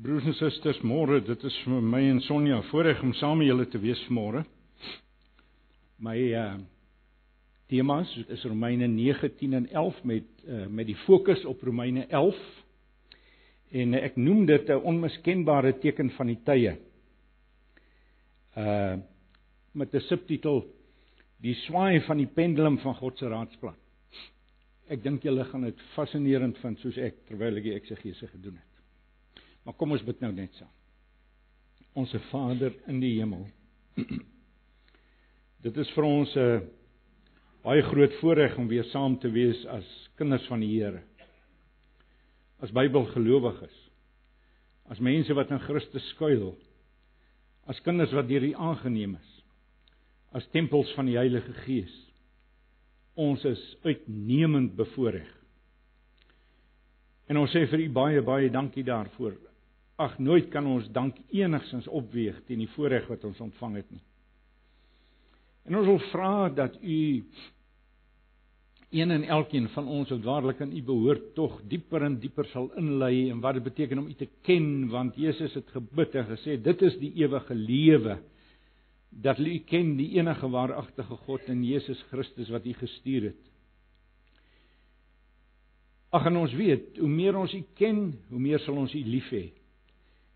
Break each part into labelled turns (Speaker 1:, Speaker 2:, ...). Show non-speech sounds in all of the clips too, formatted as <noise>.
Speaker 1: Broers en susters, môre, dit is vir my en Sonja voorreg om saam met julle te wees môre. My uh temas is Romeine 9, 10 en 11 met uh met die fokus op Romeine 11. En ek noem dit 'n onmiskenbare teken van die tye. Uh met 'n subtitel Die swaai van die pendulum van God se raadsplan. Ek dink julle gaan dit fascinerend vind soos ek terwyl ek die eksegese gedoen het. Maar kom ons bid nou net saam. Onse Vader in die hemel. <clears throat> Dit is vir ons 'n baie groot voorreg om weer saam te wees as kinders van die Here. As Bybelgelowiges. As mense wat in Christus skuil. As kinders wat deur U aangeneem is. As tempels van die Heilige Gees. Ons is uitnemend bevoordeel. En ons sê vir u baie baie dankie daarvoor ag nooit kan ons dank enigsins opweeg teen die voorreg wat ons ontvang het nie. En ons wil vra dat u een en elkeen van ons wat waarlik aan u behoort tog dieper en dieper sal inlei en wat dit beteken om u te ken want Jesus het gebid en gesê dit is die ewige lewe dat u ken die enige waaragtige God en Jesus Christus wat u gestuur het. Ag en ons weet, hoe meer ons U ken, hoe meer sal ons U lief hê.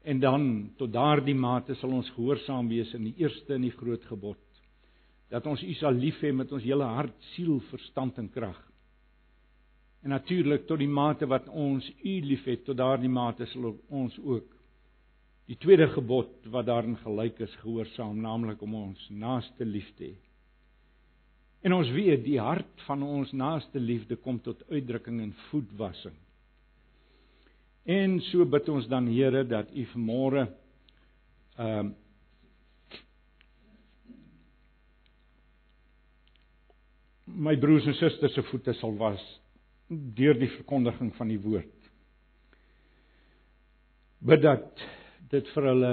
Speaker 1: En dan tot daardie mate sal ons gehoorsaam wees in die eerste en die groot gebod dat ons U sal lief hê met ons hele hart, siel, verstand en krag. En natuurlik tot die mate wat ons U liefhet, tot daardie mate sal ons ook die tweede gebod wat daarin gelyk is gehoorsaam, naamlik om ons naaste lief te hê. En ons weet die hart van ons naaste liefde kom tot uitdrukking in voetwassing. En so bid ons dan Here dat U vanmôre ehm uh, my broers en susters se voete sal was deur die verkondiging van die woord. Bid dat dit vir hulle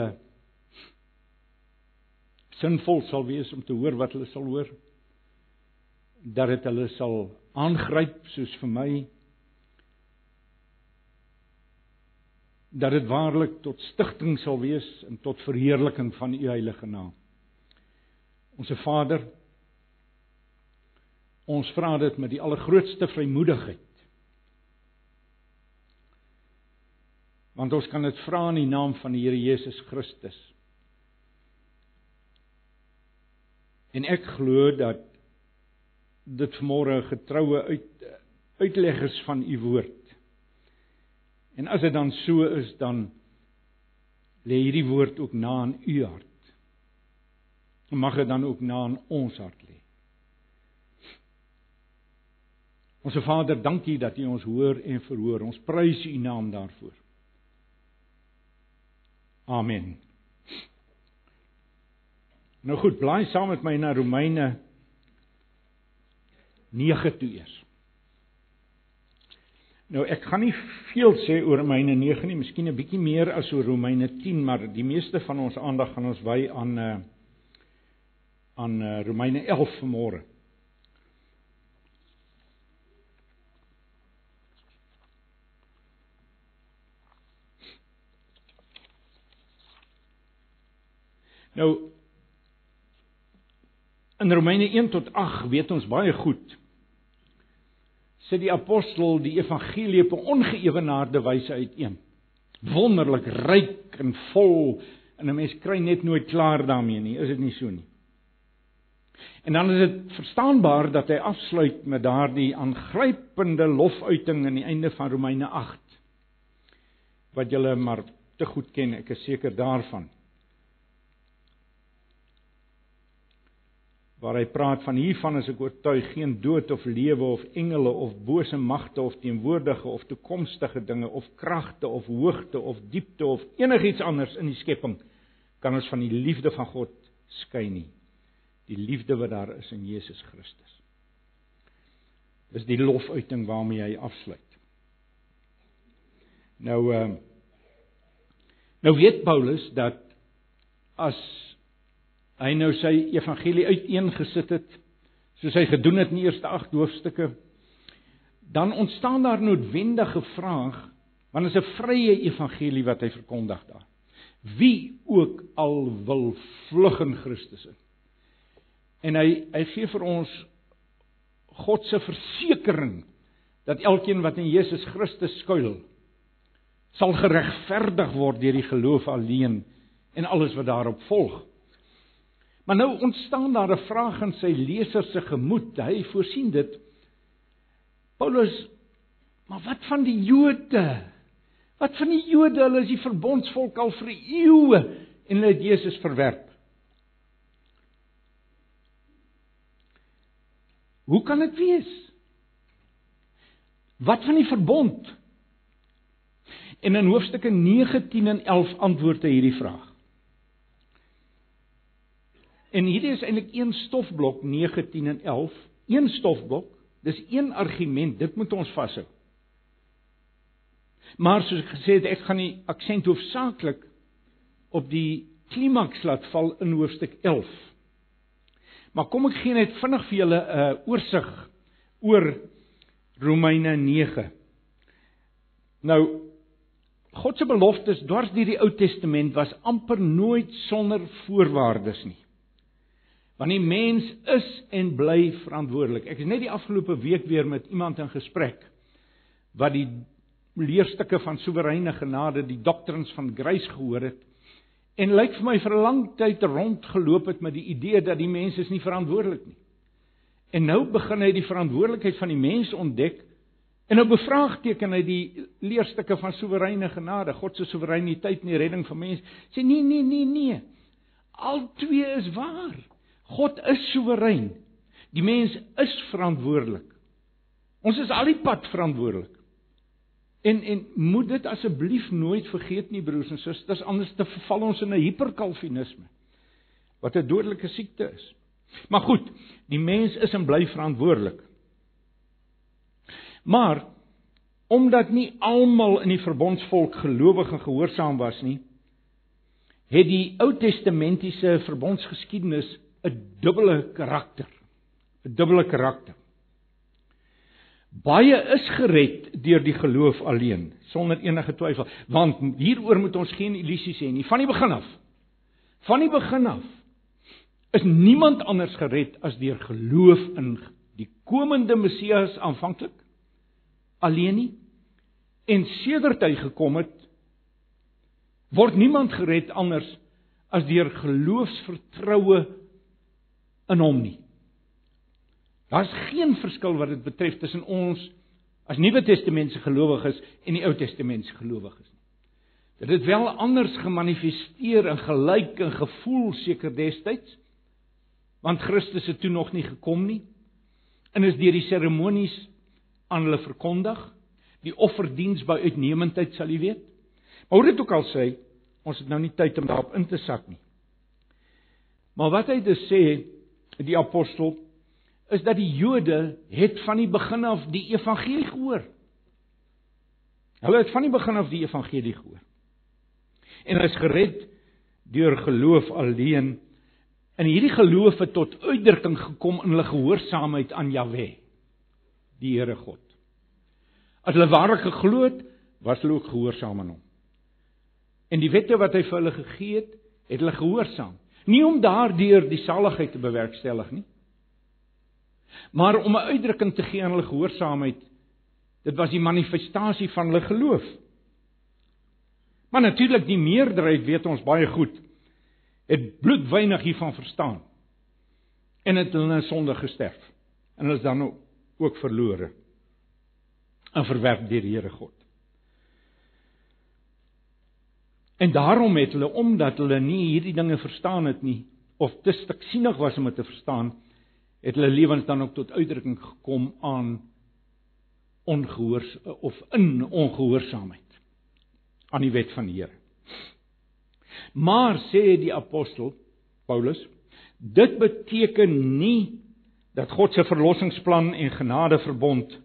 Speaker 1: sinvol sal wees om te hoor wat hulle sal hoor. Dat dit hulle sal aangryp soos vir my dat dit waarlik tot stigting sal wees en tot verheerliking van u heilige naam. Onse Vader, ons vra dit met die allergrootste vrymoedigheid. Want ons kan dit vra in die naam van die Here Jesus Christus. En ek glo dat dit vanmôre getroue uit uitleg is van u woord. En as dit dan so is, dan lê hierdie woord ook na in u hart. En mag dit dan ook na in ons hart lê. Onse Vader, dankie dat U ons hoor en verhoor. Ons prys U naam daarvoor. Amen. Nou goed, blaai saam met my na Romeine 9 toe eers. Nou ek gaan nie veel sê oor Romeine 9 nie, miskien 'n bietjie meer as oor Romeine 10, maar die meeste van ons aandag gaan ons wy aan uh aan uh, Romeine 11 vanmôre. Nou in Romeine 1 tot 8 weet ons baie goed sit die apostel die evangelie op 'n ongeëwenaarde wyse uiteen. Wonderlik ryk en vol en 'n mens kry net nooit klaar daarmee nie, is dit nie so nie? En dan is dit verstaanbaar dat hy afsluit met daardie aangrypende lofuiting aan die einde van Romeine 8 wat julle maar te goed ken, ek is seker daarvan. Waar hy praat van hiervan is ek oortuig geen dood of lewe of engele of bose magte of teenwoordige of toekomstige dinge of kragte of hoogte of diepte of enigiets anders in die skepping kan ons van die liefde van God skei nie. Die liefde wat daar is in Jesus Christus. Dis die lofuiting waarmee hy afsluit. Nou uh, nou weet Paulus dat as hy nou sy evangelie uiteengesit het soos hy gedoen het in die eerste 8 hoofstukke dan ontstaan daar noodwendige vraag Want dit is 'n vrye evangelie wat hy verkondig daar. Wie ook al wil vlug in Christus in. En hy hy gee vir ons God se versekering dat elkeen wat in Jesus Christus skuil sal geregverdig word deur die geloof alleen en alles wat daarop volg. Maar nou ontstaan daar 'n vraag in sy leser se gemoed. Hy voorsien dit. Paulus, maar wat van die Jode? Wat van die Jode? Hulle is die verbondsvolk al vir eeue en hulle het Jesus verwerp. Hoe kan dit wees? Wat van die verbond? En in hoofstukke 9, 10 en 11 antwoord hy hierdie vraag. En hierdie is eintlik een stofblok 9, 10 en 11, een stofblok. Dis een argument, dit moet ons vashou. Maar soos ek gesê het, ek gaan die aksent hoofsaaklik op die klimaks laat val in hoofstuk 11. Maar kom ek gee net vinnig vir julle 'n uh, oorsig oor Romeine 9. Nou God se beloftes dwars deur die Ou Testament was amper nooit sonder voorwaardes nie. Want die mens is en bly verantwoordelik. Ek is net die afgelope week weer met iemand in gesprek wat die leerstukke van soewereine genade, die doctrines van grace gehoor het en lyk vir my vir 'n lang tyd rondgeloop het met die idee dat die mens is nie verantwoordelik nie. En nou begin hy die verantwoordelikheid van die mens ontdek en nou bevraagteken hy die leerstukke van soewereine genade, God se soewereiniteit in die redding van mense. Sê nee nee nee nee. Al twee is waar. God is soewerein. Die mens is verantwoordelik. Ons is al die pad verantwoordelik. En en moet dit asseblief nooit vergeet nie broers en susters, anders te verval ons in 'n hiperkalvinisme wat 'n dodelike siekte is. Maar goed, die mens is en bly verantwoordelik. Maar omdat nie almal in die verbondsvolk gelowig en gehoorsaam was nie, het die Ou Testamentiese verbondsgeskiedenis 'n dubbele karakter. 'n Dubbele karakter. Baie is gered deur die geloof alleen, sonder enige twyfel, want hieroor moet ons geen illusies hê nie van die begin af. Van die begin af is niemand anders gered as deur geloof in die komende Messias aanvanklik alleen nie en sedert hy gekom het word niemand gered anders as deur geloofsvertroue in hom nie. Daar's geen verskil wat dit betref tussen ons as Nuwe Testamentiese gelowiges en die Ou Testamentiese gelowiges nie. Dit het wel anders gemanifesteer en gelyk en gevoel seker destyds want Christus het toe nog nie gekom nie en is deur die seremonies aan hulle verkondig die offerdiens by uitnemendheid sal jy weet maar hoe dit ook al sê ons het nou nie tyd om daarop in te sak nie maar wat hy dus sê die apostel is dat die Jode het van die begin af die evangelie gehoor. Hulle het van die begin af die evangelie gehoor. En hulle is gered deur geloof alleen. En hierdie geloof het tot uitdrukking gekom in hulle gehoorsaamheid aan Jahwe, die Here God. As hulle waarlik geglo het, was hulle ook gehoorsaam aan hom. En die wette wat hy vir hulle gegee het, het hulle gehoorsaam. Nie om daardeur die saligheid te bewerkstellig nie, maar om 'n uitdrukking te gee aan hulle gehoorsaamheid. Dit was die manifestasie van hulle geloof. Maar natuurlik die meerderheid weet ons baie goed het bloedwynig hiervan verstaan en het hulle in sonde gesterf en hulle is dan ook verlore en verwerp deur die Here God. En daarom het hulle omdat hulle nie hierdie dinge verstaan het nie of te stiksienig was om dit te verstaan, het hulle lewens dan ook tot uitdrukking gekom aan ongehoors of in ongehoorsaamheid aan die wet van die Here. Maar sê die apostel Paulus, dit beteken nie dat God se verlossingsplan en genadeverbond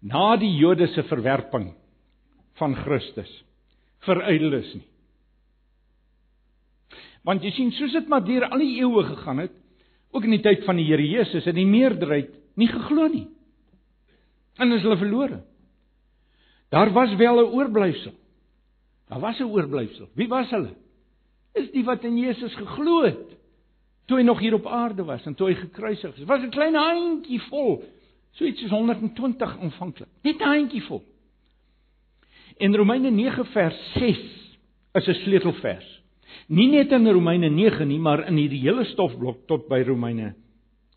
Speaker 1: na die Jode se verwerping van Christus verydel is nie. Want jy sien, soos dit maar deur al die eeue gegaan het, ook in die tyd van die Here Jesus, het die meerderheid nie geglo nie. En is hulle verlore. Daar was wel 'n oorblyfsel. Daar was 'n oorblyfsel. Wie was hulle? Is die wat in Jesus geglo het toe hy nog hier op aarde was en toe hy gekruisig is. Was 'n klein handjie vol. So iets soos 120 aanvanklik. Net 'n handjie vol. En Romeine 9 vers 6 is 'n sleutelvers. Nie net in Romeine 9 nie, maar in hierdie hele stofblok tot by Romeine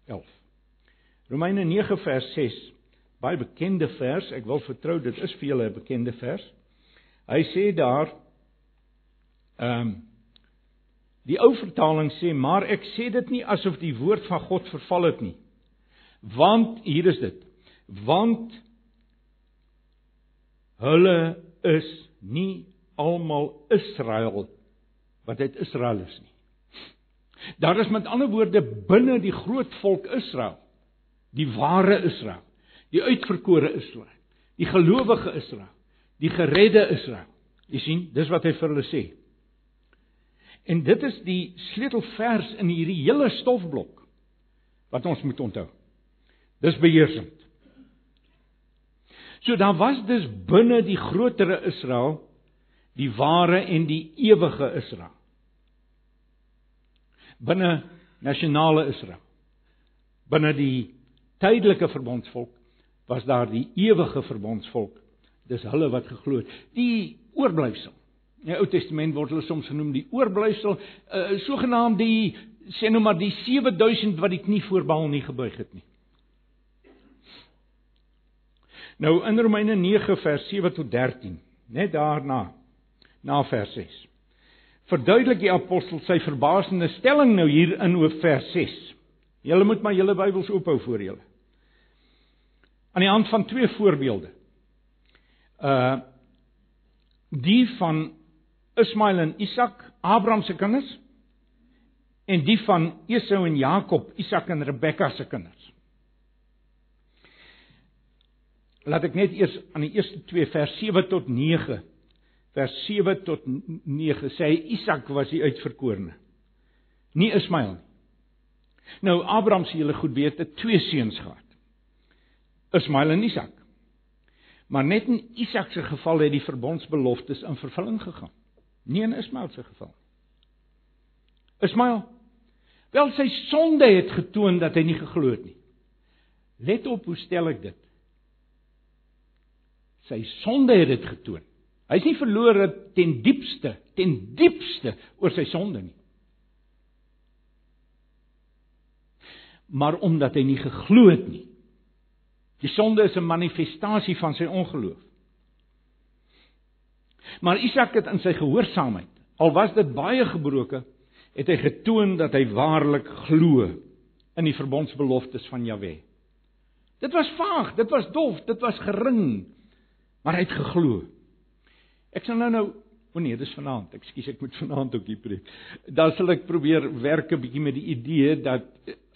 Speaker 1: 11. Romeine 9 vers 6, baie bekende vers. Ek wil vertrou dit is vir julle 'n bekende vers. Hy sê daar ehm um, die ou vertaling sê, maar ek sê dit nie asof die woord van God verval het nie. Want hier is dit. Want hulle is nie almal Israel wat uit Israel is nie. Daar is met ander woorde binne die groot volk Israel, die ware Israel, die uitverkore Israel, die gelowige Israel, die geredde Israel. Jy sien, dis wat hy vir hulle sê. En dit is die sleutelvers in hierdie hele stofblok wat ons moet onthou. Dis beheersend. So daar was dus binne die grotere Israel die ware en die ewige Israel. Binne nasionale Israel. Binne die tydelike verbondsvolk was daar die ewige verbondsvolk. Dis hulle wat geglo het. Die oorblyfsel. In die Ou Testament word hulle soms genoem die oorblyfsel, uh, sogenaamd die sê nou maar die 7000 wat die knie voorbaal nie gebuig het nie. Nou in Romeine 9 vers 7 tot 13, net daarna na vers 6. Verduidelik die apostel sy verbasende stelling nou hier in hoof vers 6. Julle moet maar julle Bybels oophou voor julle. Aan die hand van twee voorbeelde. Uh die van Ismael en Isak, Abraham se kinders, en die van Esau en Jakob, Isak en Rebekka se kinders. Laat ek net eers aan die eerste 2 vers 7 tot vers 7 tot 9 sê hy Isak was die uitverkorene. Nie Ismael nie. Nou Abraham se julle goed weet, het twee seuns gehad. Ismael en Isak. Maar net in Isak se geval het die verbondsbeloftes in vervulling gegaan. Nie in Ismael se geval nie. Ismael wel sy sonde het getoon dat hy nie geglo het nie. Let op hoe stel ek dit? Sy sonde het dit getoon. Hy's nie verlore ten diepste, ten diepste oor sy sonde nie. Maar omdat hy nie geglo het nie. Die sonde is 'n manifestasie van sy ongeloof. Maar Isak het in sy gehoorsaamheid, al was dit baie gebroke, het hy getoon dat hy waarlik glo in die verbondsbeloftes van Jahwe. Dit was vaag, dit was dof, dit was gering, maar hy het geglo. Ek sal nou nou O nee, dis vanaand. Ekskuus, ek moet vanaand ook hier preek. Dan sal ek probeer werk 'n bietjie met die idee dat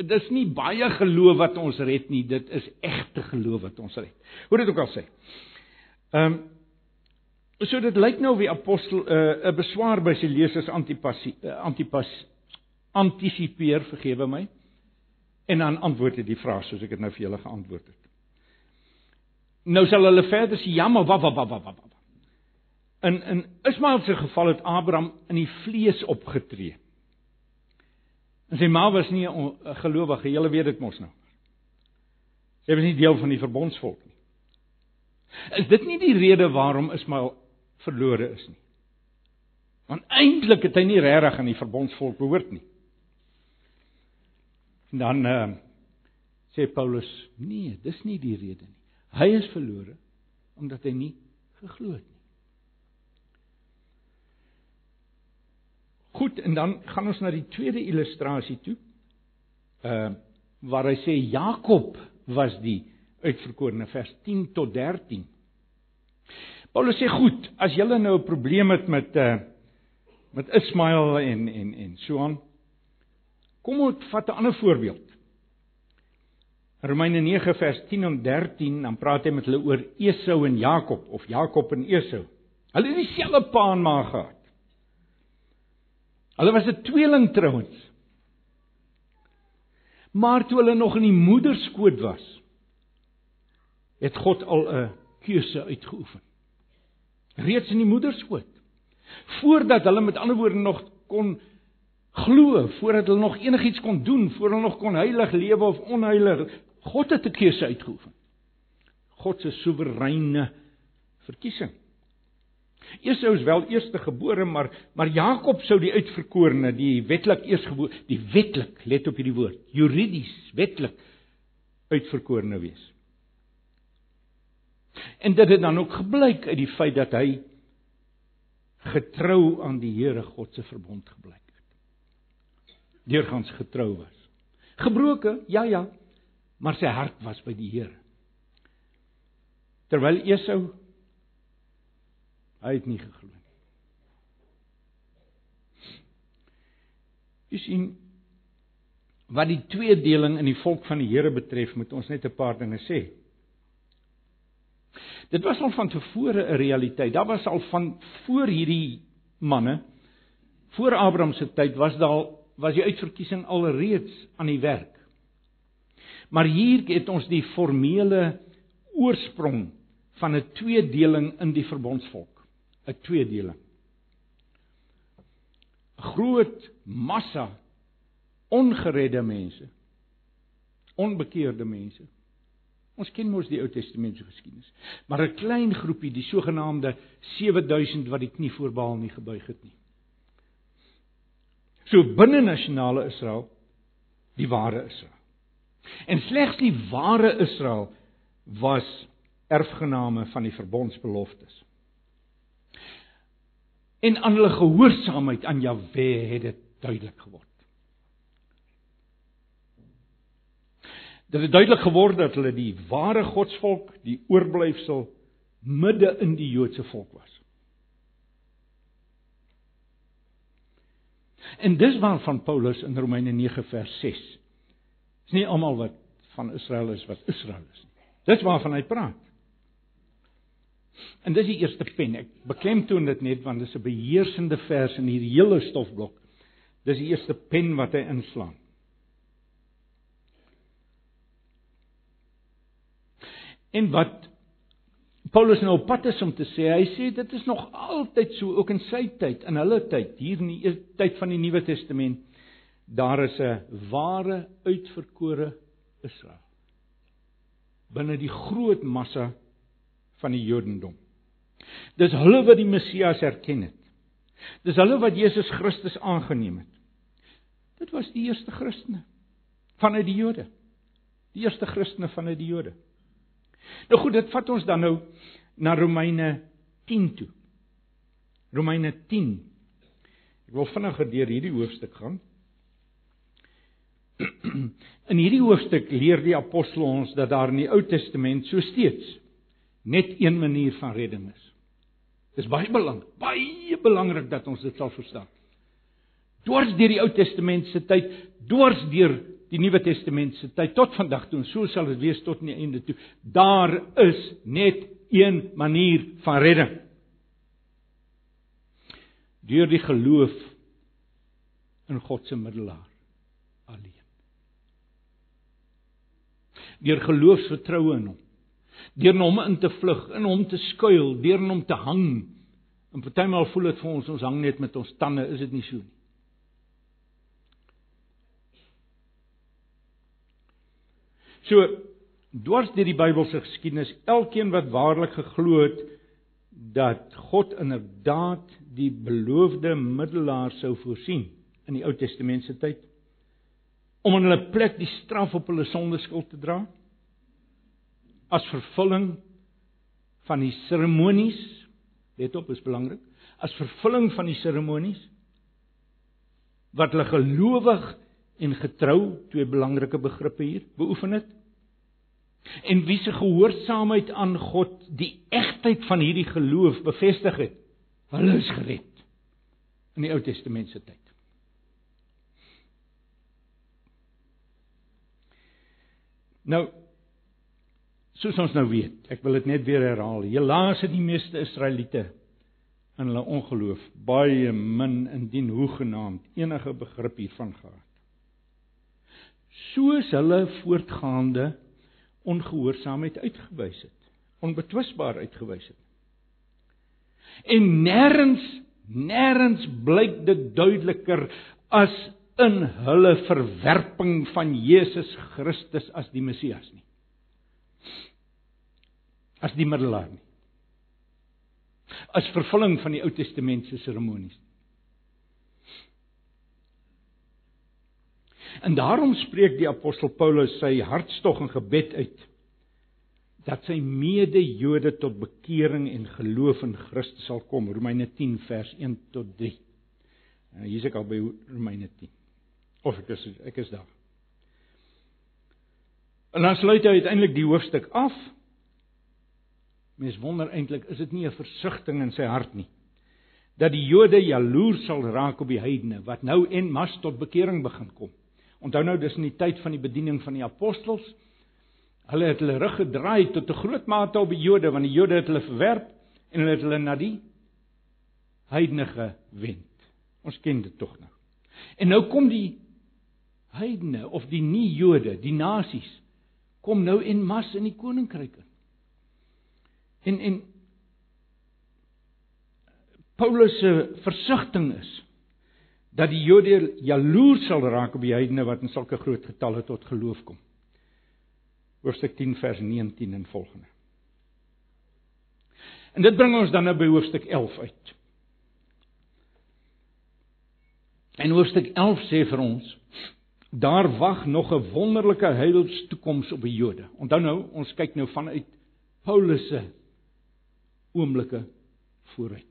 Speaker 1: dis nie baie geloof wat ons red nie, dit is egte geloof wat ons red. Hoe dit ook al sê. Ehm um, so dit lyk nou wie apostel eh, 'n uh, beswaar by sy lesers antipasie uh, antipas antisipeer, vergewe my. En dan antwoord hy die vraag soos ek dit nou vir julle geantwoord het. Nou sal hulle verder sê ja, maar wat wat wat wat wat In in Ismael se geval het Abraham in die vlees opgetree. En sy ma was nie 'n gelowige, julle weet dit mos nou. Sy was nie deel van die verbondsvolk nie. Is dit nie die rede waarom Ismael verlore is nie? Want eintlik het hy nie regtig aan die verbondsvolk behoort nie. En dan uh, sê Paulus, nee, dis nie die rede nie. Hy is verlore omdat hy nie geglo het nie. Goed, en dan gaan ons na die tweede illustrasie toe. Uh waar hy sê Jakob was die uitverkorene vers 10 tot 13. Paulus sê goed, as julle nou 'n probleem het met uh met Ismael en en en so aan. Kom ons vat 'n ander voorbeeld. Romeine 9 vers 10 en 13, dan praat hy met hulle oor Esau en Jakob of Jakob en Esau. Hulle het dieselfde pa en ma gehad. Hulle was 'n tweeling trouens. Maar toe hulle nog in die moederskoot was, het God al 'n keuse uitgeoefen. reeds in die moederskoot. Voordat hulle met ander woorde nog kon glo, voordat hulle nog enigiets kon doen, voor hulle nog kon heilig lewe of onheilig, God het 'n keuse uitgeoefen. God se soewereine verkiesing. Esau is wel eerste gebore, maar maar Jakob sou die uitverkorene, die wetlik eersgebore, die wetlik, let op hierdie woord, juridies, wetlik uitverkorene wees. En dit het dan ook gebleik uit die feit dat hy getrou aan die Here God se verbond gebleik het. Deurgangs getrou was. Gebroke, ja ja, maar sy hart was by die Here. Terwyl Esau hy het nie geglo nie. Jy sien wat die tweedeling in die volk van die Here betref, moet ons net 'n paar dinge sê. Dit was al van tevore 'n realiteit. Daar was al van voor hierdie manne voor Abraham se tyd was daar was die uitverkiesing alreeds aan die werk. Maar hier het ons die formele oorsprong van 'n tweedeling in die verbondsvolk, 'n tweedeling. 'n Groot massa ongeredde mense, onbekeerde mense Ons ken mos die Ou Testamentiese geskiedenis. Maar 'n klein groepie, die sogenaamde 7000 wat die knie voor Baal nie gebuig het nie. So binne nasionale Israel die ware Israel. En slegs die ware Israel was erfgename van die verbondsbeloftes. En aan hulle gehoorsaamheid aan Jahwe het dit duidelik geword. Dit het duidelik geword dat hulle die ware godsvolk, die oorblyfsel midde in die Joodse volk was. En dis waarvan Paulus in Romeine 9 vers 6. Dis nie almal wat van Israel is wat Israel is nie. Dis waarvan hy praat. En dis die eerste pen. Ek beklemtoon dit net want dis 'n beheersende vers in hierdie hele stofblok. Dis die eerste pen wat hy inslaan. En wat Paulus nou op pad is om te sê, hy sê dit is nog altyd so ook in sy tyd, in hulle tyd, hier in die tyd van die Nuwe Testament, daar is 'n ware uitverkore Israel binne die groot massa van die Jodendom. Dis hulle wat die Messias erken het. Dis hulle wat Jesus Christus aangeneem het. Dit was die eerste Christene vanuit die Jode. Die eerste Christene vanuit die Jode. Nou goed, dit vat ons dan nou na Romeine 10 toe. Romeine 10. Ek wil vinniger deur hierdie hoofstuk gaan. <clears throat> In hierdie hoofstuk leer die apostel ons dat daar in die Ou Testament so steeds net een manier van redding is. Dis baie belangrik, baie belangrik dat ons dit sal verstaan. Dwars deur die Ou Testament se tyd, dwars deur die Nuwe Testament se tyd tot vandag toe en so sal dit wees tot in die einde toe. Daar is net een manier van redding. Deur die geloof in God se middelaar alleen. Deur geloofsvertroue in hom. Deur hom in te vlug, in hom te skuil, deur hom te hang. En partymal voel dit vir ons ons hang net met ons tande, is dit nie so nie? So dwars deur die Bybelse geskiedenis, elkeen wat waarlik geglo het dat God inderdaad die beloofde middelaar sou voorsien in die Ou Testamentiese tyd om in hulle plek die straf op hulle sondeskuld te dra? As vervulling van die seremonies let op is belangrik as vervulling van die seremonies wat hulle gelowig en getrou twee belangrike begrippe hier beoefen het en wie se gehoorsaamheid aan God die egtheid van hierdie geloof bevestig het hulle is gered in die Ou Testament se tyd nou soos ons nou weet ek wil dit net weer herhaal helaas het die meeste Israeliete in hulle ongeloof baie min indien hoegenaamd enige begrip hiervan gehad soos hulle voortgaande ongehoorsaamheid uitgewys het, onbetwisbaar uitgewys het. En nêrens nêrens blyk dit duideliker as in hulle verwerping van Jesus Christus as die Messias nie. As die middelaar nie. As vervulling van die Ou Testament se seremonies. En daarom spreek die apostel Paulus sy hartstog en gebed uit dat sy mede-Jode tot bekering en geloof in Christus sal kom. Romeine 10 vers 1 tot 3. En hier is ek al by Romeine 10. Of ek is ek is daar. En dan sluit hy uiteindelik die hoofstuk af. Mens wonder eintlik, is dit nie 'n versigtiging in sy hart nie dat die Jode jaloers sal raak op die heidene wat nou en mas tot bekering begin kom. Onthou nou dis in die tyd van die bediening van die apostels. Hulle het hulle rug gedraai tot 'n groot mate op die Jode want die Jode het hulle verwerp en hulle het hulle na die heidene gewend. Ons ken dit tog nou. En nou kom die heidene of die nie Jode, die nasies kom nou en mas in die koninkryk in. En en Paulus se versigtiging is dat die Jode jaloers sal raak op die heidene wat in sulke groot getalle tot geloof kom. Hoofstuk 10 vers 19 en volgende. En dit bring ons dan nou by hoofstuk 11 uit. En hoofstuk 11 sê vir ons daar wag nog 'n wonderlike heilstoekoms op die Jode. Onthou nou, ons kyk nou vanuit Paulus se oomblikke vooruit.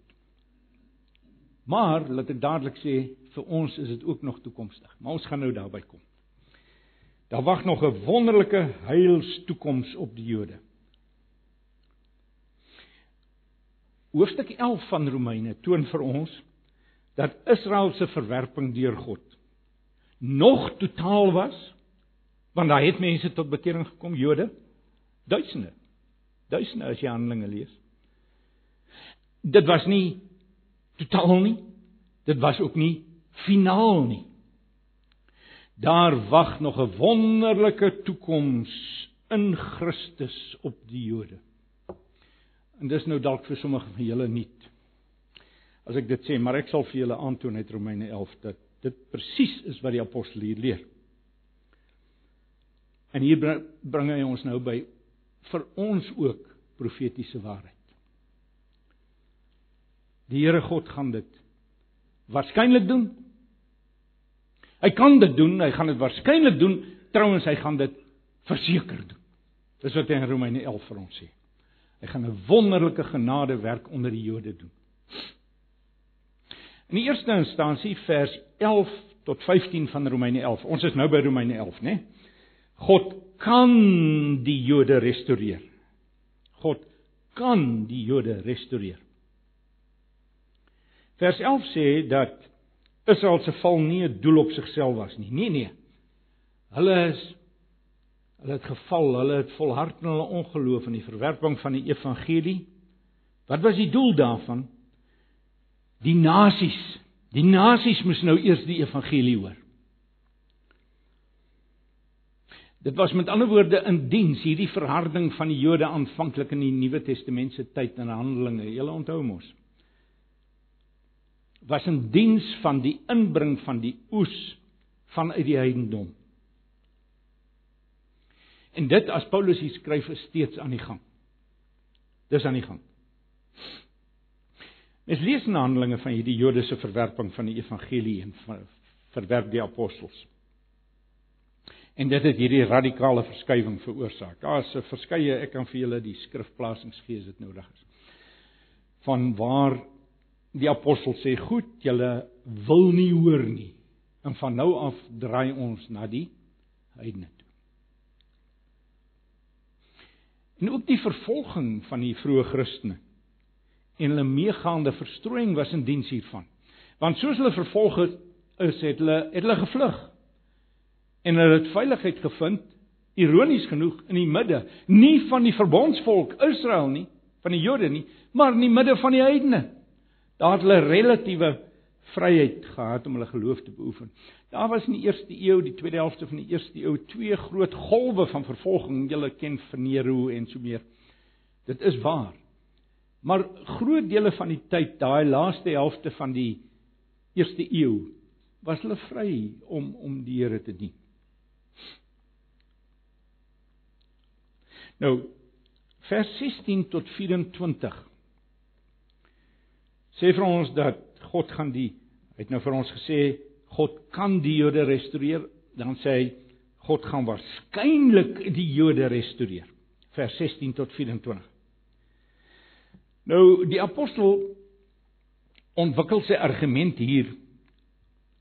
Speaker 1: Maar laat ek dadelik sê, vir ons is dit ook nog toekomstig. Maar ons gaan nou daarby kom. Daar wag nog 'n wonderlike heilstoekoms op die Jode. Hoofstuk 11 van Romeine toon vir ons dat Israel se verwerping deur God nog totaal was want daar het mense tot bekering gekom Jode duisende duisende as jy Handelinge lees. Dit was nie totaal nie dit was ook nie finaal nie. Daar wag nog 'n wonderlike toekoms in Christus op die Jode. En dis nou dalk vir sommige van julle nuut as ek dit sê maar ek sal vir julle aantoon uit Romeine 11 dat dit presies is wat die apostel hier leer. En hier bring hy ons nou by vir ons ook profetiese waarheid. Die Here God gaan dit waarskynlik doen. Hy kan dit doen, hy gaan dit waarskynlik doen, trouens hy gaan dit verseker doen. Dis wat hy in Romeine 11 vir ons sê. Hy gaan 'n wonderlike genade werk onder die Jode doen. In die eerste instansie vers 11 tot 15 van Romeine 11. Ons is nou by Romeine 11, né? God kan die Jode restoreer. God kan die Jode restoreer. Vers 11 sê dat Israel se val nie 'n doel op sigself was nie. Nee nee. Hulle is hulle het geval, hulle het volhard in hulle ongeloof en die verwerping van die evangelie. Wat was die doel daarvan? Die nasies, die nasies moes nou eers die evangelie hoor. Dit was met ander woorde in diens hierdie verharding van die Jode aanvanklik in die Nuwe Testament se tyd in Handelinge. Julle onthou mos. Was in diens van die inbring van die oes vanuit die heidendom. En dit as Paulus hier skryf is steeds aan die gang. Dis aan die gang. Mens lees in Handelinge van hierdie Joodse verwerping van die evangelie en verwerp die apostels. En dit het hierdie radikale verskywing veroorsaak. Daar's 'n verskeie, ek kan vir julle die skrifplasings gee as dit nodig is. Van waar die apostel sê, "Goed, julle wil nie hoor nie." En van nou af draai ons na die heidene toe. En ook die vervolging van die vroeë Christene en hulle meegaande verstrooiing was in diens hiervan. Want soos hulle vervolg het, is het hulle het hulle gevlug. En hulle het veiligheid gevind, ironies genoeg in die midde, nie van die verbondsvolk Israel nie, van die Jode nie, maar in die midde van die heidene. Daar het hulle relatiewe vryheid gehad om hulle geloof te beoefen. Daar was in die eerste eeu, die tweede helfte van die eerste eeu, twee groot golwe van vervolging. Julle ken van Nero en so meer. Dit is waar. Maar groot dele van die tyd, daai laaste helfte van die eerste eeu, was hulle vry om om die Here te dien. Nou vers 16 tot 24 sê vir ons dat God gaan die hy het nou vir ons gesê God kan die Jode restoreer, dan sê hy God gaan waarskynlik die Jode restoreer. Vers 16 tot 24. Nou die apostel ontwikkel sy argument hier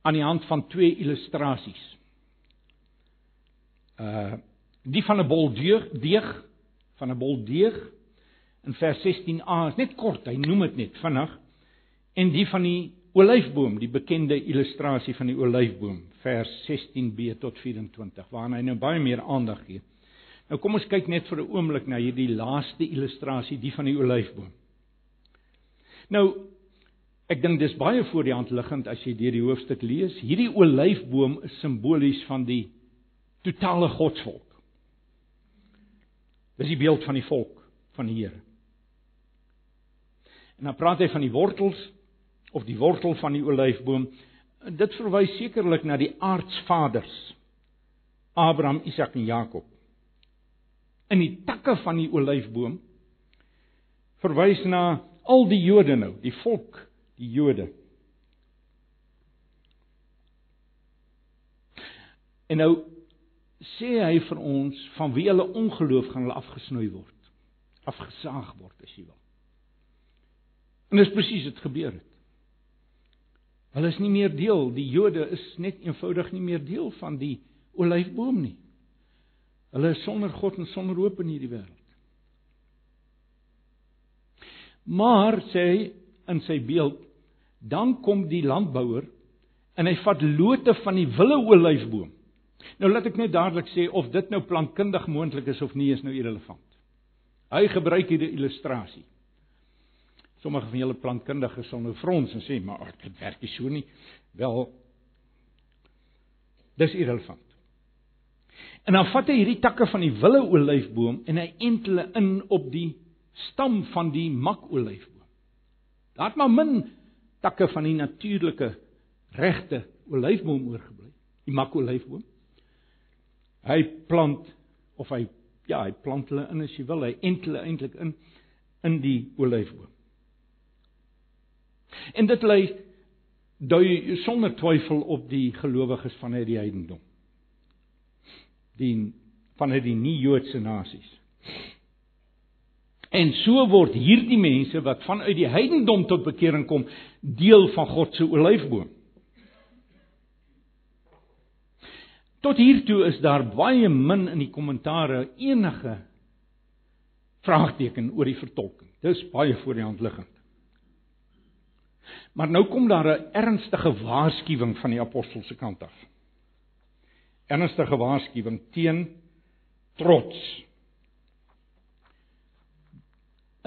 Speaker 1: aan die hand van twee illustrasies. Uh die van 'n bol deeg van 'n bol deeg in vers 16a is net kort, hy noem dit net vinnig. En die van die olyfboom, die bekende illustrasie van die olyfboom, vers 16b tot 24, waarna hy nou baie meer aandag gee. Nou kom ons kyk net vir 'n oomblik na hierdie laaste illustrasie, die van die olyfboom. Nou ek dink dis baie voor die hand liggend as jy deur die hoofstuk lees. Hierdie olyfboom is simbolies van die totale godsvolk. Dis die beeld van die volk van die Here. En dan praat hy van die wortels of die wortel van die olyfboom. Dit verwys sekerlik na die aardsvaders Abraham, Isak en Jakob. In die takke van die olyfboom verwys na al die Jode nou, die volk, die Jode. En nou sê hy vir ons van wie hulle ongeloof gaan hulle afgesnoei word. Afgesaag word as jy wil. En dis presies wat gebeur het. Hulle is nie meer deel, die Jode is net eenvoudig nie meer deel van die olyfboom nie. Hulle is sonder God en sonder hoop in hierdie wêreld. Maar sê hy in sy beeld, dan kom die landbouer en hy vat lote van die wille olyfboom. Nou laat ek net dadelik sê of dit nou plantkundig moontlik is of nie is nou irrelevant. Hy gebruik hier 'n illustrasie. Sommige van julle plantkundiges sal nou frons en sê, "Maar dit werk nie so nie." Wel dis irrelevant. En dan vat hy hierdie takke van die wille olyfboom en hy ent hulle in op die stam van die makolyfboom. Daar't maar min takke van die natuurlike regte olyfboom oorgebly. Die makolyfboom. Hy plant of hy ja, hy plant hulle in as jy wil, hy ent hulle eintlik in in die olyfboom. En dit lê dui sonder twyfel op die gelowiges van uit die heidendom. Die van uit die nie-Joodse nasies. En so word hierdie mense wat vanuit die heidendom tot bekering kom, deel van God se olyfboom. Tot hiertoe is daar baie min in die kommentare enige vraagteken oor die vertolking. Dis baie voor die hand liggend. Maar nou kom daar 'n ernstige waarskuwing van die apostel se kant af. Ernstige waarskuwing teen trots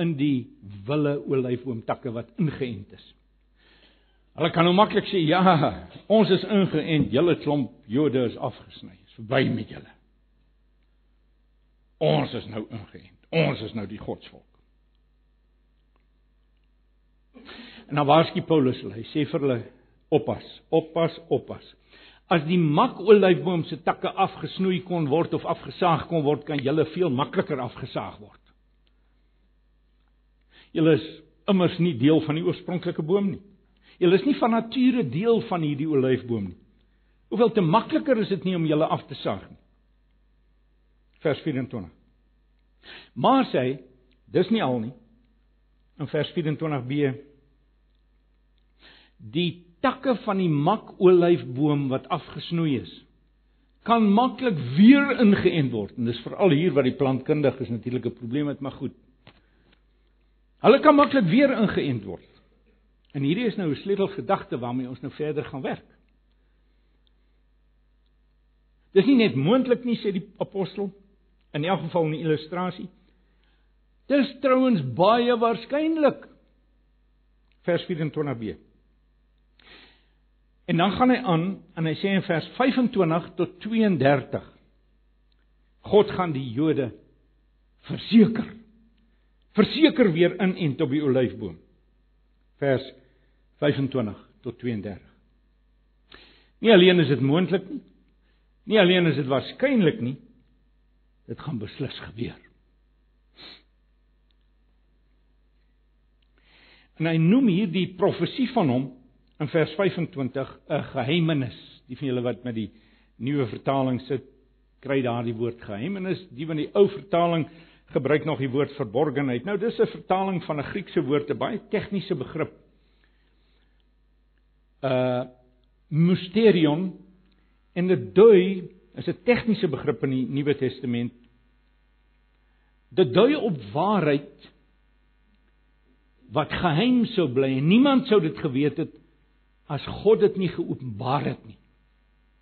Speaker 1: in die wille olyfboomtakke wat ingeënt is. Hulle kan nou maklik sê ja, ons is ingeënt, julle klomp Jode is afgesny. Is verby met julle. Ons is nou ingeënt. Ons is nou die godsvolk. En dan waarsku Paulus hulle. Hy sê vir hulle: "Oppas, oppas, oppas. As die makolyfboom se takke afgesnoei kon word of afgesaag kon word, kan julle veel makliker afgesaag word." Julle is immers nie deel van die oorspronklike boom nie. Julle is nie van nature deel van hierdie olyfboom nie. Hoeveel te makliker is dit nie om julle af te saag nie. Vers 24. Maar sê, dis nie al nie. In vers 24b die takke van die makolyfboom wat afgesnoei is kan maklik weer ingeënt word en dis veral hier wat die plantkundig is natuurlik 'n probleem het maar goed Hulle kan maklik weer ingeënt word. En hierdie is nou 'n sleutelgedagte waarmee ons nou verder gaan werk. Dis nie net moontlik nie sê die apostel in elk geval 'n illustrasie. Dis trouens baie waarskynlik. Vers 24b. En dan gaan hy aan en hy sê in vers 25 tot 32 God gaan die Jode verseker verseker weer in en op die olyfboom. Vers 25 tot 32. Nie alleen is dit moontlik nie. Nie alleen is dit waarskynlik nie. Dit gaan beslis gebeur. En hy noem hier die profesie van hom in vers 25 'n geheimenis. Die van julle wat met die nuwe vertaling sit, kry daardie woord geheimenis. Die van die ou vertaling gebruik nog die woord verborgenheid. Nou dis 'n vertaling van 'n Griekse woord, 'n baie tegniese begrip. Uh mysterion en dit dui is 'n tegniese begrip in die Nuwe Testament. Dit dui op waarheid wat geheim sou bly en niemand sou dit geweet het as God dit nie geopenbaar het nie.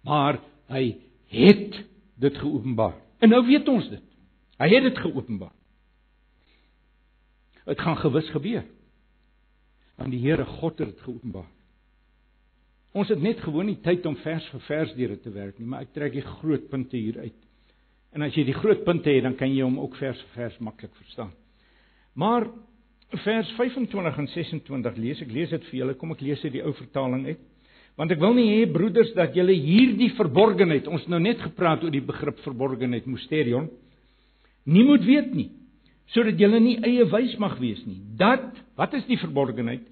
Speaker 1: Maar hy het dit geopenbaar. En nou weet ons dit. Hy het dit geopenbaar. Dit gaan gewis gebeur. Want die Here God het dit geopenbaar. Ons het net gewoon nie tyd om vers vir vers deur te werk nie, maar ek trek die groot punte hier uit. En as jy die groot punte het, dan kan jy hom ook vers vir vers maklik verstaan. Maar vers 25 en 26 lees ek lees dit vir julle kom ek lees uit die ou vertaling uit want ek wil nie hê broeders dat julle hierdie verborgenheid ons nou net gepraat oor die begrip verborgenheid mysterion nie moet weet nie sodat julle nie eie wys mag wees nie dat wat is die verborgenheid?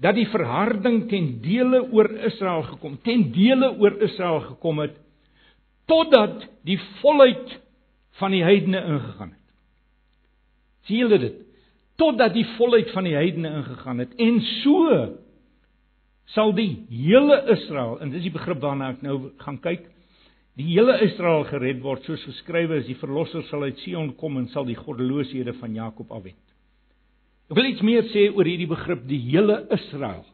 Speaker 1: Dat die verharding ten dele oor Israel gekom ten dele oor Israel gekom het totdat die volheid van die heidene ingegaan het. Sien julle dit? Totdat die volheid van die heidene ingegaan het. En so sal die hele Israel en dis die begrip waarna ek nou gaan kyk die hele Israel gered word soos geskrywe is die verlosser sal uit Sion kom en sal die goddelooshede van Jakob afwend ek wil iets meer sê oor hierdie begrip die hele Israel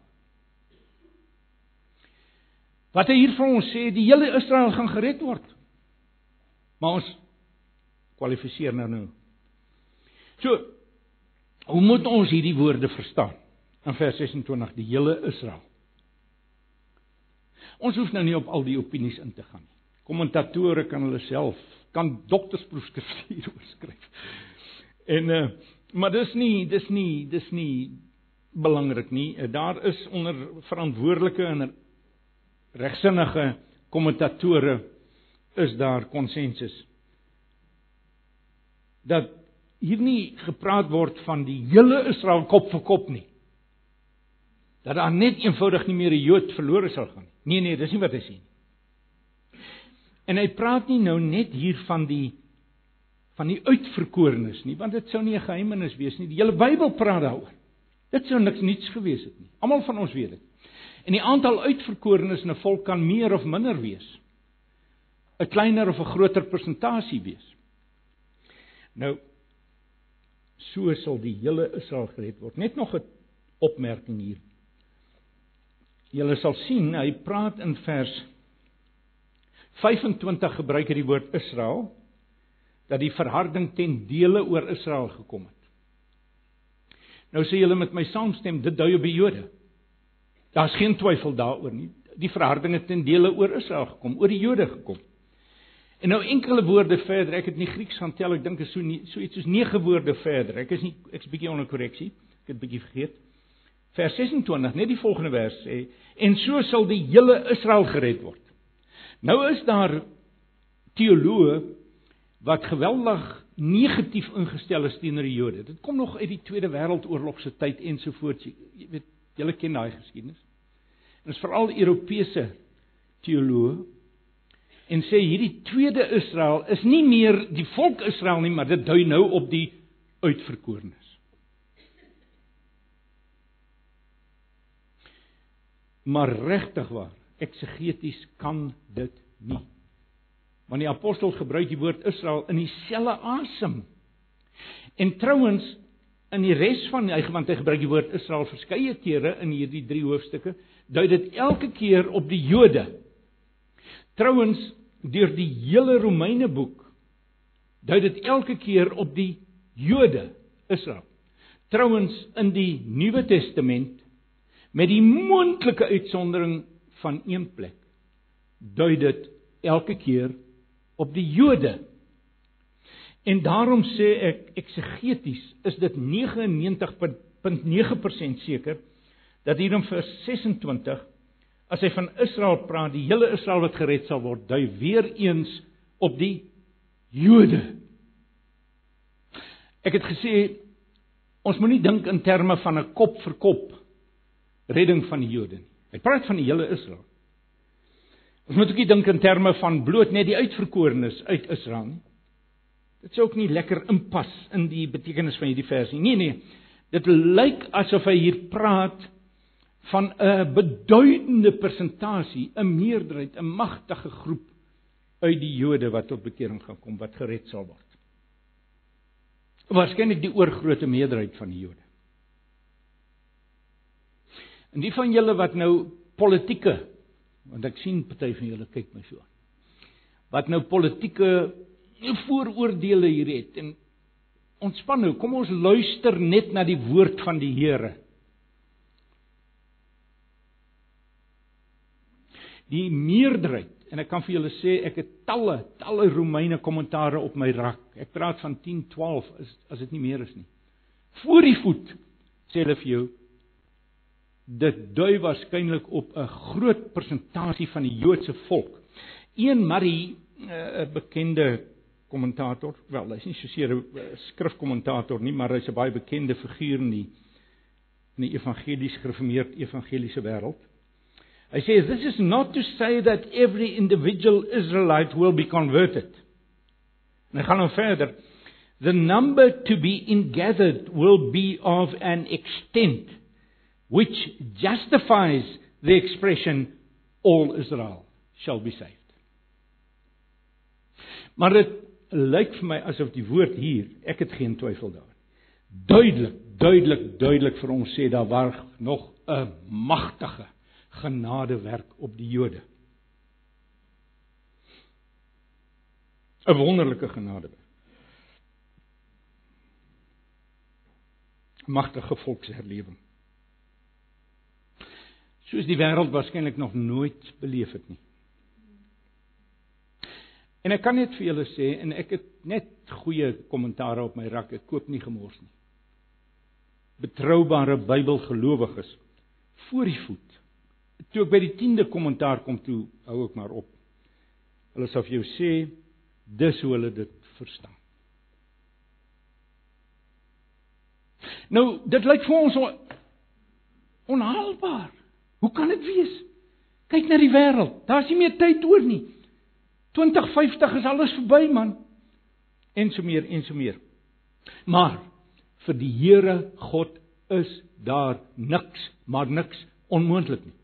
Speaker 1: wat hy hier vir ons sê die hele Israel gaan gered word maar ons kwalifiseer nou nou so Hoe moet ons hierdie woorde verstaan? In vers 26 die hele Israel. Ons hoef nou nie op al die opinies in te gaan nie. Kommentatore kan hulle self kan doktersproefskrifte <laughs> hieroor skryf. En uh maar dis nie dis nie dis nie belangrik nie. Daar is onder verantwoordelike en regsinnige kommentatore is daar konsensus dat hier nie gepraat word van die hele Israel kop vir kop nie. Dat daar net eenvoudig nie meer 'n Jood verlore sal gaan nie. Nee nee, dis nie wat hy sê nie. En hy praat nie nou net hier van die van die uitverkorenes nie, want dit sou nie 'n geheimenis wees nie. Die hele Bybel praat daaroor. Dit sou niks niets gewees het nie. Almal van ons weet dit. En die aantal uitverkorenes in 'n volk kan meer of minder wees. 'n Kleiner of 'n groter persentasie wees. Nou, so sal die hele Israel gered word. Net nog 'n opmerking hier. Julle sal sien, hy praat in vers 25 gebruik hy die woord Israel dat die verharding ten dele oor Israel gekom het. Nou sê julle met my saamstem, dit dui op die Jode. Daar's geen twyfel daaroor nie. Die verharding het ten dele oor Israel gekom, oor die Jode gekom. En nou enkele woorde verder, ek het nie Grieks gaan tel, ek dink is so nie so iets soos 9 woorde verder. Ek is nie ek's bietjie onder korreksie. Ek het bietjie vergeet. Vers 26, net die volgende vers sê en so sal die hele Israel gered word. Nou is daar teoloë wat geweldig negatief ingestel is teenoor die Jode. Dit kom nog uit die Tweede Wêreldoorlog se tyd ensovoorts. Jy weet, julle ken daai geskiedenis. En is veral Europese teoloë en sê hierdie tweede Israel is nie meer die volk Israel nie, maar dit dui nou op die uitverkorenes. Maar regtig waar, eksegeties kan dit nie. Want die apostel gebruik die woord Israel in dieselfde asem. En trouens in die res van hy want hy gebruik die woord Israel verskeie kere in hierdie drie hoofstukke, dui dit elke keer op die Jode. Trouwens deur die hele Romeine boek dui dit elke keer op die Jode, Israel. Trouwens in die Nuwe Testament met die moontlike uitsondering van een plek dui dit elke keer op die Jode. En daarom sê ek eksegeties is dit 99.9% seker dat hier in vers 26 as hy van Israel praat, die hele Israel wat gered sal word, dui weer eens op die Jode. Ek het gesê ons moenie dink in terme van 'n kop vir kop redding van die Jode nie. Hy praat van die hele Israel. Ons moet ook nie dink in terme van bloot net die uitverkorenes uit Israel nie. Dit sou ook nie lekker inpas in die betekenis van hierdie vers nie. Nee nee. Dit lyk asof hy hier praat van 'n beduidende persentasie, 'n meerderheid, 'n magtige groep uit die Jode wat tot bekering gaan kom, wat gered sal word. Waarskynlik die oorgrootste meerderheid van die Jode. En die van julle wat nou politieke want ek sien party van julle kyk my so. Wat nou politieke vooroordeele hier het en ontspan nou, kom ons luister net na die woord van die Here. Die meerderheid en ek kan vir julle sê ek het talle talle Romeine kommentare op my rak. Ek praat van 10, 12 is as dit nie meer is nie. Voor die voet sê hulle vir jou dit dui waarskynlik op 'n groot persentasie van die Joodse volk. Een Marie eh, 'n bekende kommentator, wel hy's nie so seer 'n skrifkommentator nie, maar hy's 'n baie bekende figuur in die in die evangelies gereformeerde evangeliese wêreld. Hy sê this is not to say that every individual Israelite will be converted. En hy gaan nou verder. The number to be ingathered will be of an extent which justifies the expression all Israel shall be saved. Maar dit lyk vir my asof die woord hier, ek het geen twyfel daarin. Duidelik, duidelik, duidelik vir ons sê daar was nog 'n magtige genadewerk op die Jode. 'n Wonderlike genadewerk. Magtige volksherlewing soos die wêreld waarskynlik nog nooit beleef het nie. En ek kan net vir julle sê en ek het net goeie kommentare op my rak, ek koop nie gemors nie. Betroubare Bybelgelowiges voor die voet. Toe ek by die 10de kommentaar kom toe, hou ek maar op. Hulle sê vir jou sê dis hoe hulle dit verstaan. Nou, dit lyk vir ons onhaalbaar. Hoe kan dit wees? Kyk na die wêreld. Daar's nie meer tyd oor nie. 2050 is alles verby, man. En so meer en so meer. Maar vir die Here God is daar niks, maar niks onmoontlik nie.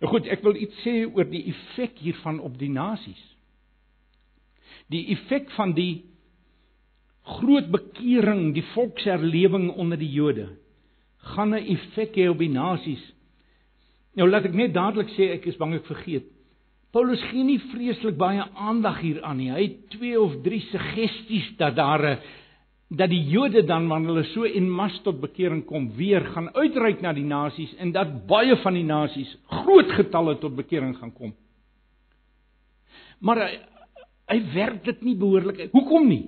Speaker 1: Nou goed, ek wil iets sê oor die effek hiervan op die nasies. Die effek van die groot bekering, die volksherlewing onder die Jode, gaan 'n effek hê op die nasies. Nou laat ek net dadelik sê ek is bang ek vergeet. Paulus gee nie vreeslik baie aandag hieraan nie. Hy het twee of drie suggesties dat daar 'n dat die Jode dan wanneer hulle so en mas tot bekering kom weer gaan uitreik na die nasies en dat baie van die nasies groot getalle tot bekering gaan kom. Maar hy, hy werk dit nie behoorlik. Hoekom nie?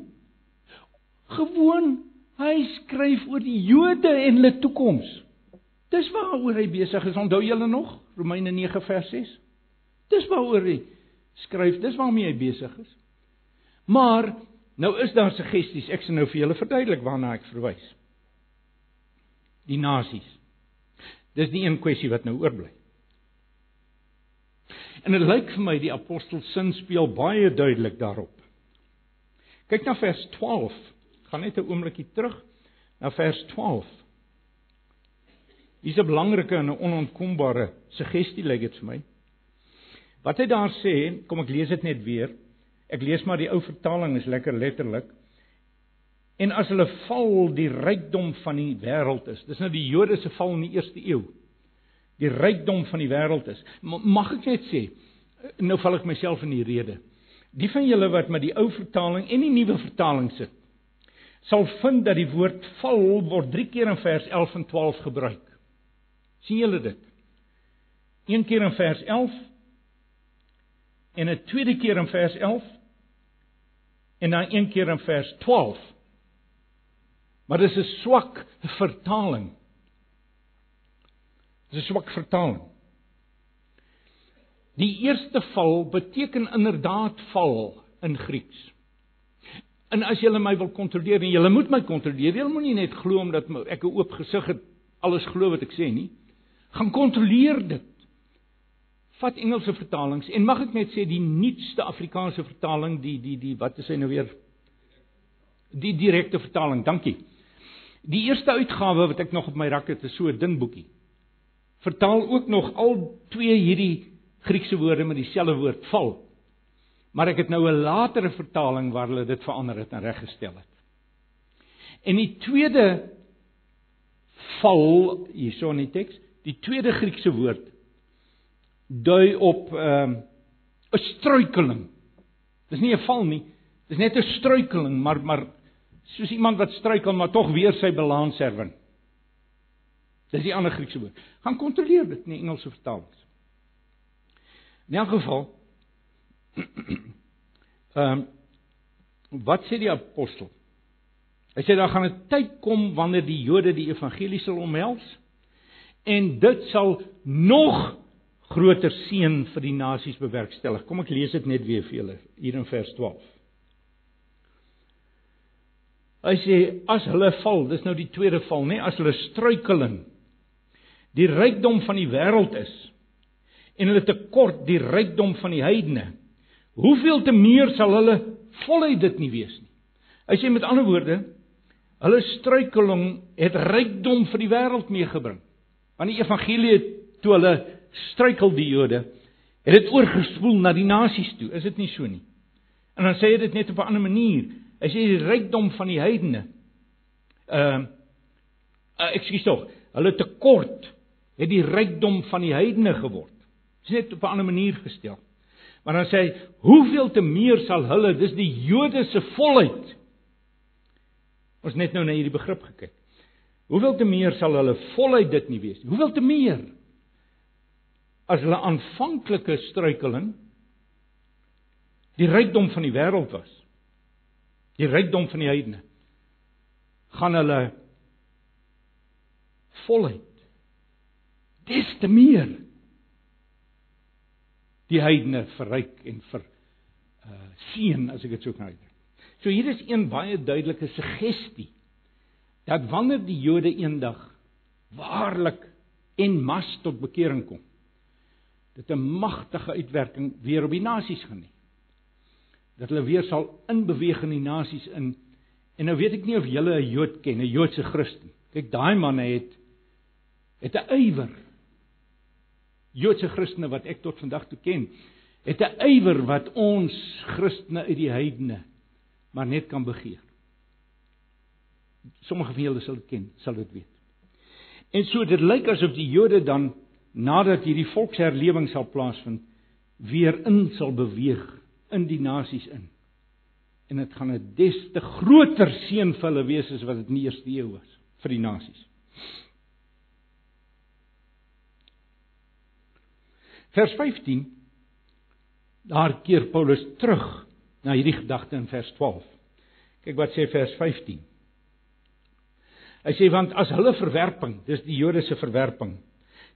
Speaker 1: Gewoon hy skryf oor die Jode en hulle toekoms. Dis waaroor hy besig is. Onthou julle nog Romeine 9 vers 6? Dis waaroor hy skryf. Dis waarmee hy besig is. Maar nou is daar suggesties. Ek sal nou vir julle verduidelik waarna ek verwys. Die nasies. Dis die een kwessie wat nou oorbly. En dit lyk vir my die apostel sin speel baie duidelik daarop. Kyk na vers 12 gaan net 'n oombliekie terug na vers 12. Hier's 'n belangrike en 'n onontkombare suggestie lyk dit vir my. Wat hy daar sê, kom ek lees dit net weer. Ek lees maar die ou vertaling is lekker letterlik. En as hulle val die rykdom van die wêreld is. Dis nou die Jode se val in die eerste eeu. Die rykdom van die wêreld is. Mag ek net sê, nou val ek myself in die rede. Die van julle wat met die ou vertaling en die nuwe vertaling sit, sal vind dat die woord val word 3 keer in vers 11 en 12 gebruik. sien julle dit? Een keer in vers 11 en 'n tweede keer in vers 11 en dan een keer in vers 12. Maar dis 'n swak vertaling. Dis 'n swak vertaling. Die eerste val beteken inderdaad val in Grieks. En as julle my wil kontroleer en julle moet my kontroleer, julle moenie net glo omdat ek 'n oop gesig het alles glo wat ek sê nie. Gaan kontroleer dit. Vat Engelse vertalings en mag ek net sê die nuutste Afrikaanse vertaling, die die die wat is hy nou weer? Die direkte vertaling. Dankie. Die eerste uitgawe wat ek nog op my rak het, is so 'n dun boekie. Vertaal ook nog al twee hierdie Griekse woorde met dieselfde woord val. Maar ek het nou 'n latere vertaling waar hulle dit verander het en reggestel het. En die tweede val hierso in die teks, die tweede Griekse woord dui op 'n uh, struikeling. Dis nie 'n val nie, dis net 'n struikeling, maar maar soos iemand wat struikel maar tog weer sy balans herwin. Dis die ander Griekse woord. Gaan kontroleer dit in die Engelse vertalings. In elk geval ehm um, wat sê die apostel? Hy sê daar gaan 'n tyd kom wanneer die Jode die evangelie sal omhels en dit sal nog groter seën vir die nasies bewerkstellig. Kom ek lees dit net weer vir julle hier in vers 12. Hy sê as hulle val, dis nou die tweede val, nê, as hulle struikeling die rykdom van die wêreld is en hulle tekort die rykdom van die heidene. Hoeveel te meer sal hulle voluit dit nie wees nie. Hy sê met ander woorde, hulle struikeling het rykdom vir die wêreld meegebring. Want die evangelie toe hulle struikel die Jode, het dit oorgespoel na die nasies toe. Is dit nie so nie? En dan sê hy dit net op 'n ander manier. Hy sê die rykdom van die heidene. Ehm uh, uh, ekskuus tog, hulle tekort het die rykdom van die heidene geword. Dis net op 'n ander manier gestel. Maar dan sê hy, hoeveel te meer sal hulle, dis die Jode se volheid. Ons net nou na hierdie begrip gekyk. Hoeveel te meer sal hulle volheid dit nie wees nie? Hoeveel te meer? As hulle aanvanklike struikeling die rykdom van die wêreld was. Die rykdom van die heidene. gaan hulle volheid des te meer die heidene verryk en vir uh seën as ek dit sou kan uitdruk. So hier is een baie duidelike suggestie dat wanneer die Jode eendag waarlik en mas tot bekering kom, dit 'n magtige uitwerking weer op die nasies gaan hê. Dat hulle weer sal inbeweeg in die nasies in en nou weet ek nie of julle 'n Jood ken, 'n Joodse Christen. Kyk, daai man het het 'n ywer Joodse Christene wat ek tot vandag toe ken, het 'n ywer wat ons Christene uit die heidene maar net kan begeer. Sommige van julle sal dit ken, sal dit weet. En so dit lyk asof die Jode dan nadat hierdie volksherlewing sal plaasvind, weer in sal beweeg in die nasies in. En dit gaan 'n des te groter seën vir hulle wees as wat dit in die eerste eeu was vir die nasies. Vers 15 daar keer Paulus terug na hierdie gedagte in vers 12. Kyk wat sê vers 15. Hy sê want as hulle verwerping, dis die Jode se verwerping,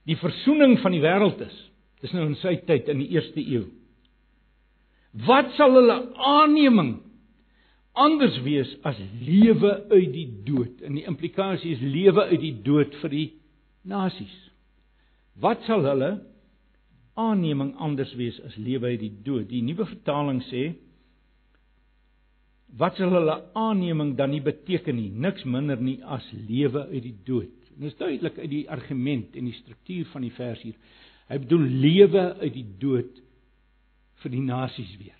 Speaker 1: die versoening van die wêreld is, dis nou in sy tyd in die eerste eeu. Wat sal hulle aanneming anders wees as lewe uit die dood? En die implikasie is lewe uit die dood vir die nasies. Wat sal hulle aanneming anders wees as lewe uit die dood. Die nuwe vertaling sê wat sal hulle aanneming dan nie beteken nie, niks minder nie as lewe uit die dood. En dit is duidelik uit die argument en die struktuur van die vers hier. Hy bedoel lewe uit die dood vir die nasies weer.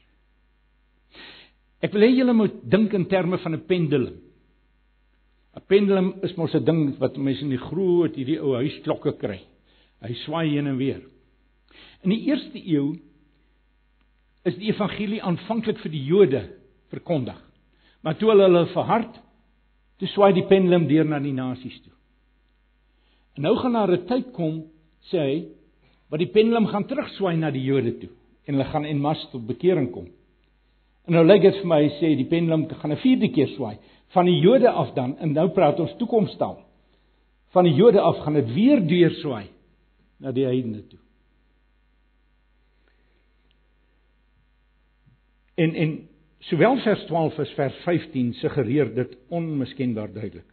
Speaker 1: Ek wil hê julle moet dink in terme van 'n pendulum. 'n Pendulum is mos 'n ding wat mense in die groot hierdie ou huisklokke kry. Hy swaai heen en weer. In die eerste eeu is die evangelie aanvanklik vir die Jode verkondig. Maar toe hulle hulle verhard, toe swaai die pendulum deur na die nasies toe. En nou gaan daar 'n tyd kom, sê hy, wat die pendulum gaan terugswaai na die Jode toe. en hulle gaan en mas tot bekering kom. En nou lyk dit vir my hy sê die pendulum gaan 'n vierde keer swaai van die Jode af dan en nou praat ons toekomstaal. Van die Jode af gaan dit weer deur swaai na die heidene toe. En en sowel vers 12 as vers 15 suggereer dit onmiskenbaar duidelik.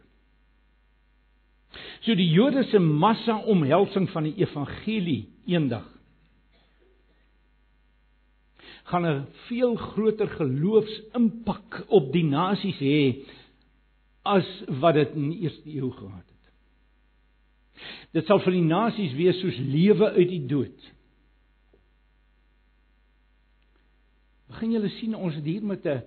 Speaker 1: So die Jode se massa omhelsing van die evangelie eendag gaan 'n veel groter geloofsimpak op die nasies hê as wat dit in die eerste eeu gehad het. Dit sal vir die nasies wees soos lewe uit die dood. Begin julle sien ons het hier met 'n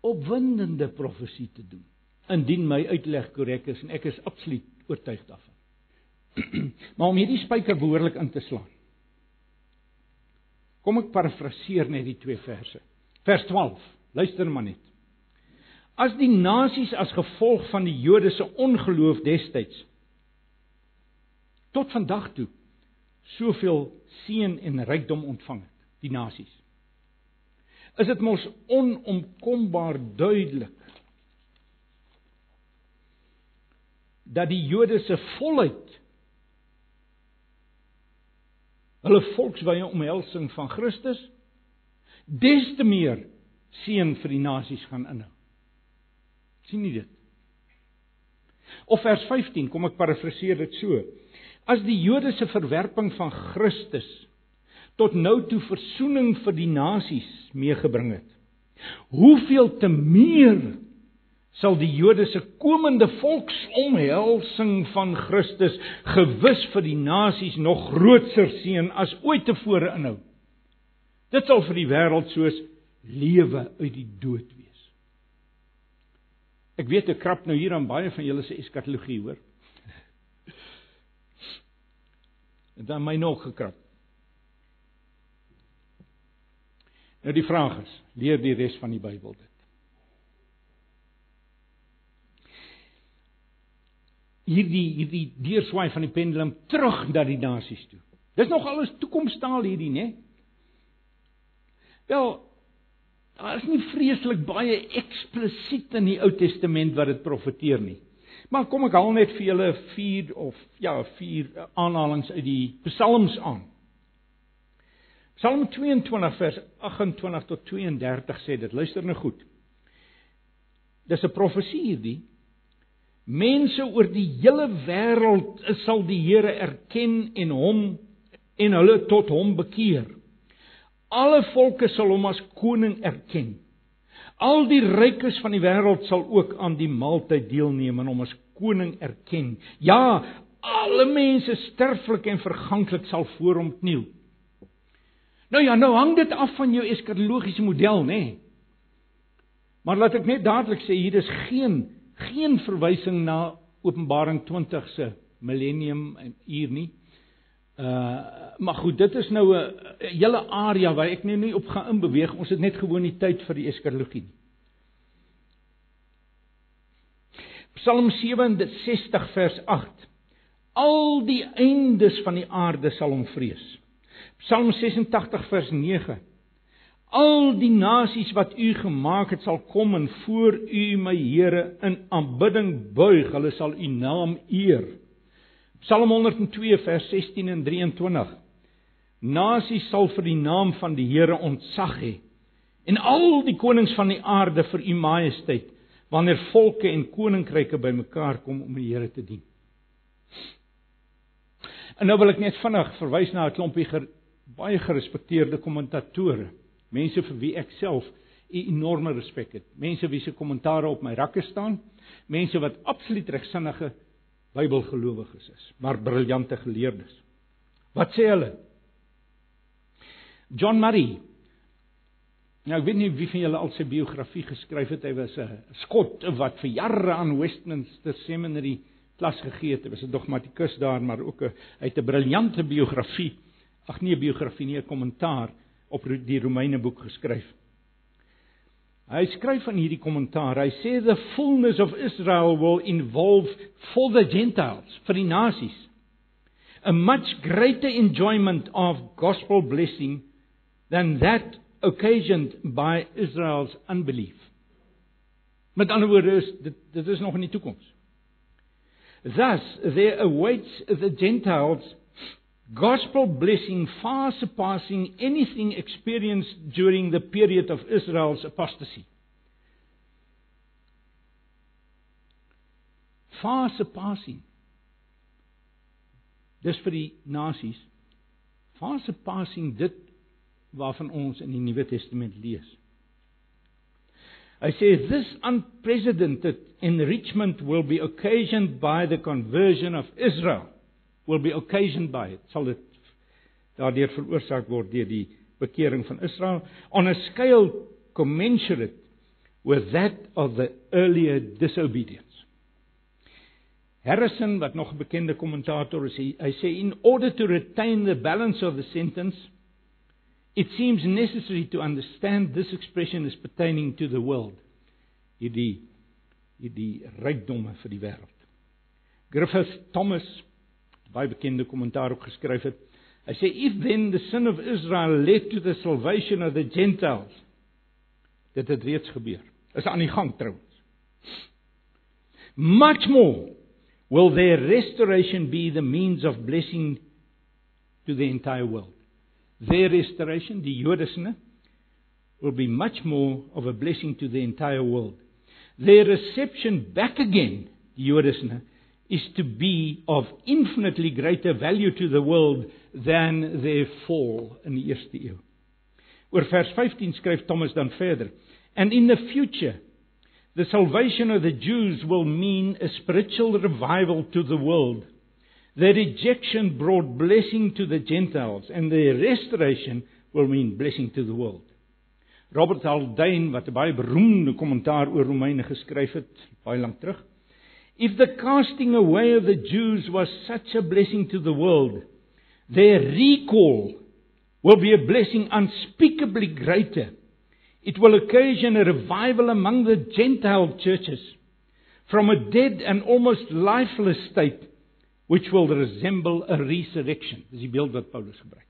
Speaker 1: opwindende profesie te doen. Indien my uitleg korrek is en ek is absoluut oortuig daarvan. <clears throat> maar om hierdie spyker behoorlik in te slaan. Kom ek parafraseer net die twee verse. Vers 12. Luister maar net. As die nasies as gevolg van die Jode se ongeloof destyds tot vandag toe soveel seën en rykdom ontvang het die nasies. Is dit mos onomkombaar duidelik dat die Jode se volheid hulle volkswye omhelsing van Christus des te meer seën vir die nasies gaan inhou. sien nie dit? Of vers 15, kom ek parafraseer dit so. As die Jode se verwerping van Christus tot nou toe verzoening vir die nasies meegebring het. Hoeveel te meer sal die Jode se komende volksomhelsing van Christus gewis vir die nasies nog grootser seën as ooit tevore inhou. Dit sal vir die wêreld soos lewe uit die dood wees. Ek weet ek krap nou hier aan baie van julle se eskatologie hoor. <laughs> En dan my nog gekrap. Nou die vraag is, leer die res van die Bybel dit? Hierdie hierdie deurswaai van die pendulum terug na die nasies toe. Dis nog alles toekomstaal hierdie, né? Wel, daar is nie vreeslik baie eksplisiet in die Ou Testament wat dit profeteer nie. Maar kom ek haal net vir julle 4 of ja, 4 aanhalinge uit die Psalms aan. Psalm 22 vers 28 tot 32 sê dit. Luister nou goed. Dis 'n profesie hierdie. Mense oor die hele wêreld sal die Here erken en hom en hulle tot hom bekeer. Alle volke sal hom as koning erken. Al die rykes van die wêreld sal ook aan die maaltyd deelneem en hom as koning erken. Ja, alle mense sterflik en verganklik sal voor hom kniel. Nou ja, nou hang dit af van jou eskatologiese model, nê? Nee. Maar laat ek net dadelik sê hier is geen geen verwysing na Openbaring 20 se millennium en uur nie. Uh maar goed, dit is nou 'n hele area waar ek nou nie op gaan inbeweeg. Ons het net gewoon nie tyd vir die eskatologie nie. Psalm 67 vers 8. Al die eindes van die aarde sal hom vrees. Psalm 86 vers 9. Al die nasies wat u gemaak het sal kom en voor u my Here in aanbidding buig. Hulle sal u naam eer. Psalm 102 vers 16 en 23. Nasies sal vir die naam van die Here ontzag hê en al die konings van die aarde vir u majesteit wanneer volke en koninkryke bymekaar kom om die Here te dien. En nou wil ek net vinnig verwys na 'n klompie baie gerespekteerde kommentatore, mense vir wie ek self 'n enorme respek het. Mense wie se kommentare op my rakke staan, mense wat absoluut regsinnige Bybelgelowiges is, maar briljante geleerdes. Wat sê hulle? John Murray. Nou ek weet nie wie van julle al sy biografie geskryf het. Hy was 'n skot wat vir jare aan Westminster Seminary klas gegee het. Hy was 'n dogmatikus daar, maar ook 'n hy het 'n briljante biografie ag nee biografie nie 'n kommentaar op die Romeine boek geskryf. Hy skryf van hierdie kommentaar. Hy sê the fullness of Israel will involve for the Gentiles, vir die nasies. a much greater enjoyment of gospel blessing than that occasioned by Israel's unbelief. Met ander woorde is dit dit is nog in die toekoms. Thus there awaits the Gentiles gospel blessing far surpassing anything experienced during the period of Israel's apostasy. Far surpassing. Dis vir die nasies. Far surpassing dit waarvan ons in die Nuwe Testament lees. Hy sê this unprecedented enrichment will be occasioned by the conversion of Israel will be occasioned by it sal dit daardeur veroorsaak word deur die bekering van Israel on a scale commensurate with that of the earlier disobedience. Harrison wat nog 'n bekende kommentator is, hy sê in order to retain the balance of the sentence it seems necessary to understand this expression is pertaining to the world. Hierdie hierdie rykdomme vir die wêreld. Griffith Thomas baie bekende kommentaar ook geskryf het. Hy sê if then the sin of Israel led to the salvation of the Gentiles dit het reeds gebeur. Is aan die gang trouens. Much more will their restoration be the means of blessing to the entire world. Their restoration, die Jodesne, will be much more of a blessing to the entire world. Their reception back again, die Jodesne, is to be of infinitely greater value to the world than their fall in die eerste eeu. Oor vers 15 skryf Thomas dan verder: And in the future the salvation of the Jews will mean a spiritual revival to the world. Their rejection brought blessing to the Gentiles and their restoration will mean blessing to the world. Robert Haldane wat 'n baie beroemde kommentaar oor Romeine geskryf het baie lank terug If the casting away of the Jews was such a blessing to the world, their recall will be a blessing unspeakably greater. It will occasion a revival among the Gentile churches from a dead and almost lifeless state which will resemble a resurrection. Dis die beeld wat Paulus gebruik.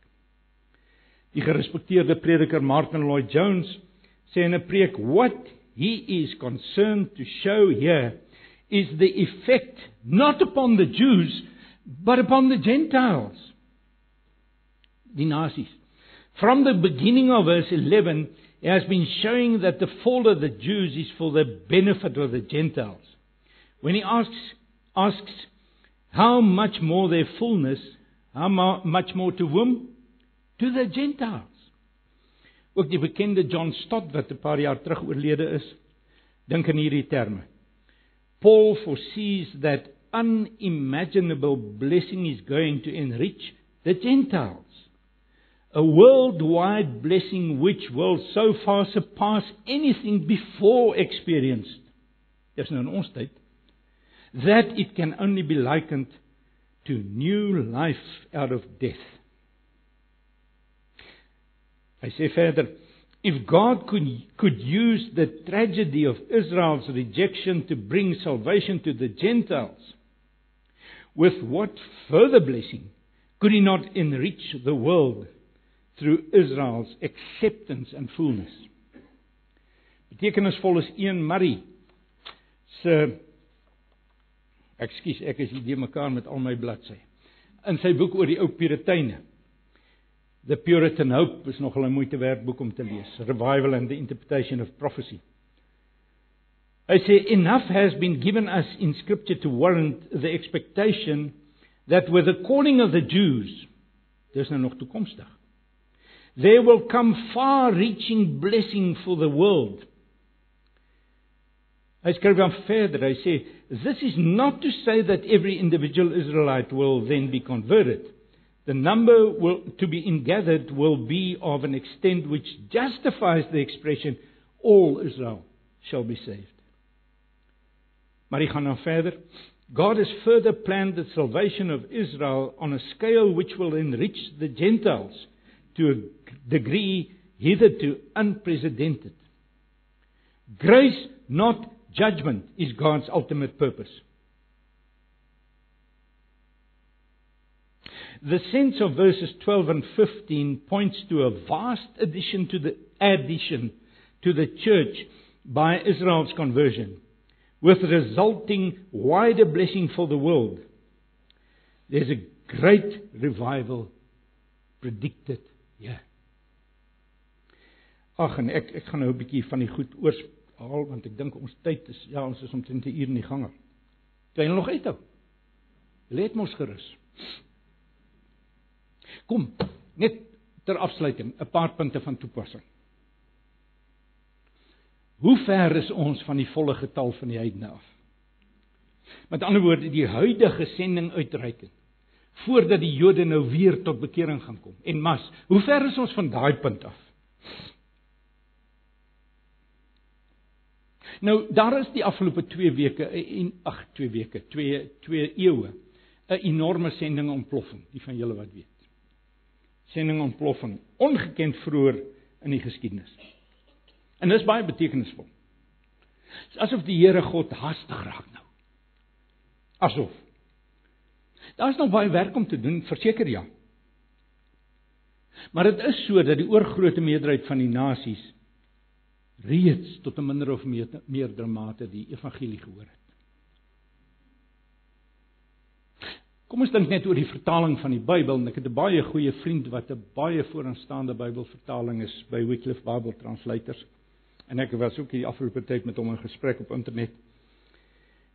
Speaker 1: Die gerespekteerde prediker Martin Lloyd Jones sê in 'n preek what he is concerned to show here is the effect not upon the Jews but upon the Gentiles. Die nasies. From the beginning of verse 11 he has been showing that the fall of the Jews is for the benefit of the Gentiles. When he asks asks how much more their fullness, how much more to whom? To the Gentiles. Ook die bekende John Stott wat 'n paar jaar terug oorlede is, dink in hierdie terme. Paul foresees that unimaginable blessing is going to enrich the Gentiles. A worldwide blessing which will so far surpass anything before experienced. Dis nou in that it can only be likened to new life out of death. Hy sê verder if God could, could use the tragedy of Israel's rejection to bring salvation to the Gentiles, with what further blessing could He not enrich the world through Israel's acceptance and fullness? Betekenisvol is 1 Marie se Ekskuus, ek is hier mekaar met al my bladsye. In sy boek oor die ou Purityne The Puritan Hope is nogal 'n moeite werd boek om te lees. Revival and the Interpretation of Prophecy. I say enough has been given us in scripture to warrant the expectation that with the calling of the Jews, dis nou nog toekomstig. There will come far-reaching blessing for the world. Hy skryf dan verder. Hy sê this is not to say that every individual Israelite will then be converted the number will, to be ingathered will be of an extent which justifies the expression all Israel shall be saved. Maar hy gaan nou verder. God has further planned the salvation of Israel on a scale which will enrich the Gentiles to a degree hitherto unprecedented. Grace, not judgment, is God's ultimate purpose. The sense of verses 12 and 15 points to a vast addition to the addition to the church by Israel's conversion, with resulting wider blessing for the world. There's a great revival predicted here. Ag en ek ek gaan nou 'n bietjie van die goed oorhaal want ek dink ons tyd is ja, ons is omtrent 'n uur in die gange. Kan jy nog uithou? Let mos gerus. Kom, net ter afsluiting 'n paar punte van toepassing. Hoe ver is ons van die volle getal van die heidene af? Met ander woorde, die huidige sending uitreiking voordat die Jode nou weer tot bekering gaan kom. En mas, hoe ver is ons van daai punt af? Nou, daar is die afgelope 2 weke en ag 2 weke, 2 2 eeue 'n enorme sending ontploffing, die van julle wat weet. Sending ontploffing, ongekend vroeër in die geskiedenis. En dis baie betekenisvol. Asof die Here God haastig raak nou. Asof. Daar's nog baie werk om te doen, verseker ja. Maar dit is so dat die oorgrootste meerderheid van die nasies reeds tot 'n minder of meer meerder mate die evangelie gehoor het. Kom ons dink net oor die vertaling van die Bybel en ek het 'n baie goeie vriend wat 'n baie vooraanstaande Bybelvertaling is by Wycliffe Bible Translators. En ek was ook hier afgelope tyd met hom in gesprek op internet.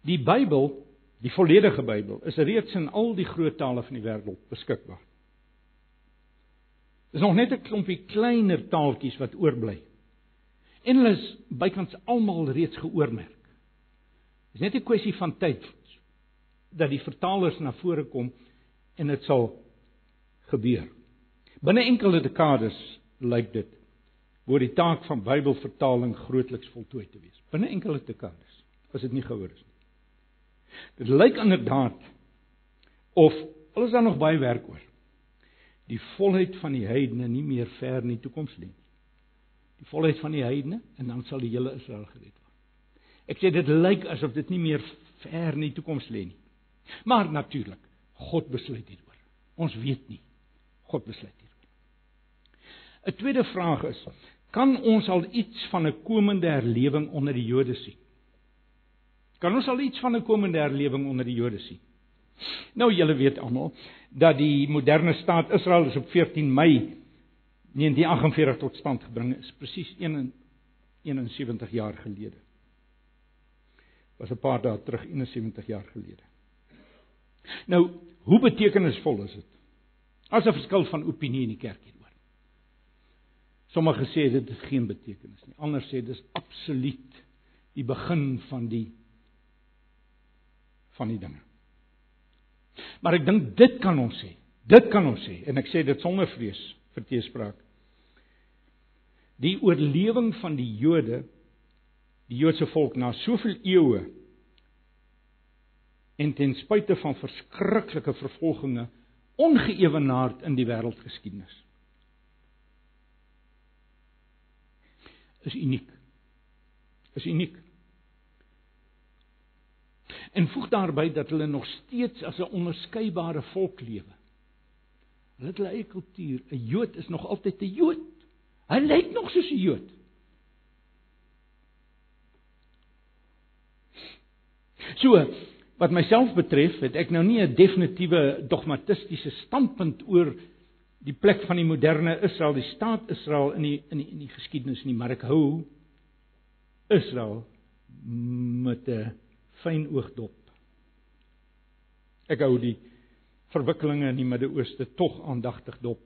Speaker 1: Die Bybel, die volledige Bybel, is reeds in al die groot tale van die wêreld beskikbaar. Dis nog net 'n klompie kleiner taaltjies wat oorbly. En hulle is bykans almal reeds geoormerk. Dis net 'n kwessie van tyd dat die vertalers na vore kom en dit sal gebeur. Binne enkele dekades lyk dit word die taak van Bybelvertaling grootliks voltooi te wees. Binne enkele dekades as dit nie gehoor is nie. Dit lyk inderdaad of alles daar nog baie werk oor. Die volheid van die heidene nie meer ver in die toekoms lê nie die volheid van die heidene en dan sal die hele Israel gered word. Ek sê dit lyk asof dit nie meer ver in die toekoms lê nie. Maar natuurlik, God besluit hieroor. Ons weet nie. God besluit hieroor. 'n Tweede vraag is: Kan ons al iets van 'n komende herlewing onder die Jode sien? Kan ons al iets van 'n komende herlewing onder die Jode sien? Nou julle weet almal dat die moderne staat Israel is op 14 Mei 1948 tot stand gebring is presies 71 jaar gelede. Was 'n paar dae terug 71 jaar gelede. Nou, hoe betekenisvol is dit? As 'n verskil van opinie in die kerk hieroor. Sommige sê dit het geen betekenis nie. Ander sê dis absoluut die begin van die van die dinge. Maar ek dink dit kan ons sê. Dit kan ons sê en ek sê dit sonder vrees vir teespraak. Die oorlewing van die Jode, die Joodse volk na soveel eeue en ten spyte van verskriklike vervolginge ongeëwenaard in die wêreldgeskiedenis. Is uniek. Is uniek. En voeg daarby dat hulle nog steeds as 'n onderskeidbare volk lewe. Hulle het hulle eie kultuur. 'n Jood is nog altyd 'n Jood. Hy lyk nog soos 'n Jood. So, wat myself betref, het ek nou nie 'n definitiewe dogmatistiese standpunt oor die plek van die moderne Israel, die staat Israel in die in die in die geskiedenis nie, maar ek hou Israel met 'n fyn oog dop. Ek hou die verwikkelinge in die Midde-Ooste tog aandagtig dop.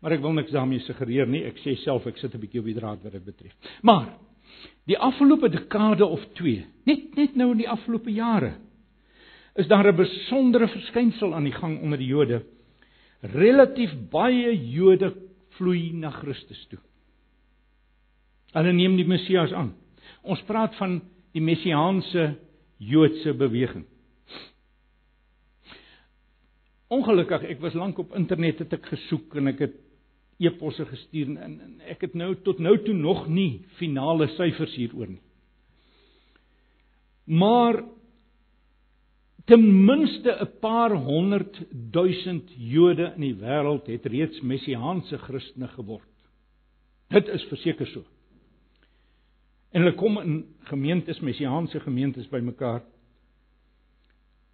Speaker 1: Maar ek wil niks daarmee suggereer nie. Ek sê self ek sit 'n bietjie op die draad wat dit betref. Maar die afgelope dekade of 2, net net nou in die afgelope jare, is daar 'n besondere verskynsel aan die gang onder die Jode. Relatief baie Jode vloei na Christus toe. Hulle neem die Messias aan. Ons praat van die messiaanse Joodse beweging. Ongelukkig, ek was lank op internet het ek gesoek en ek het e-posse gestuur en, en ek het nou tot nou toe nog nie finale syfers hieroor nie. Maar ten minste 'n paar honderd duisend Jode in die wêreld het reeds messiaanse Christene geword. Dit is verseker so. En hulle kom in gemeentes, messiaanse gemeentes bymekaar.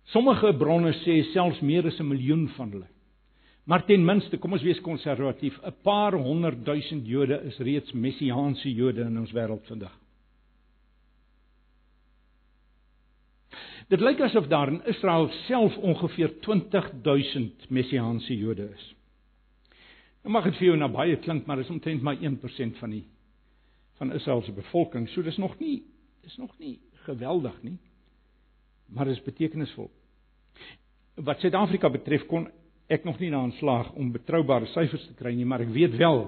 Speaker 1: Sommige bronne sê selfs meer as 'n miljoen van hulle. Maar ten minste, kom ons wees konservatief, 'n paar honderd duisend Jode is reeds messiaanse Jode in ons wêreld vandag. Dit lyk asof daar in Israel self ongeveer 20000 messiaanse Jode is. Nou mag dit vir jou na baie klink, maar dit is omtrent maar 1% van die van Israel se bevolking. So dis nog nie dis nog nie geweldig nie. Maar dit is betekenisvol. Wat Suid-Afrika betref kon ek nog nie na aanslaag om betroubare syfers te kry nie, maar ek weet wel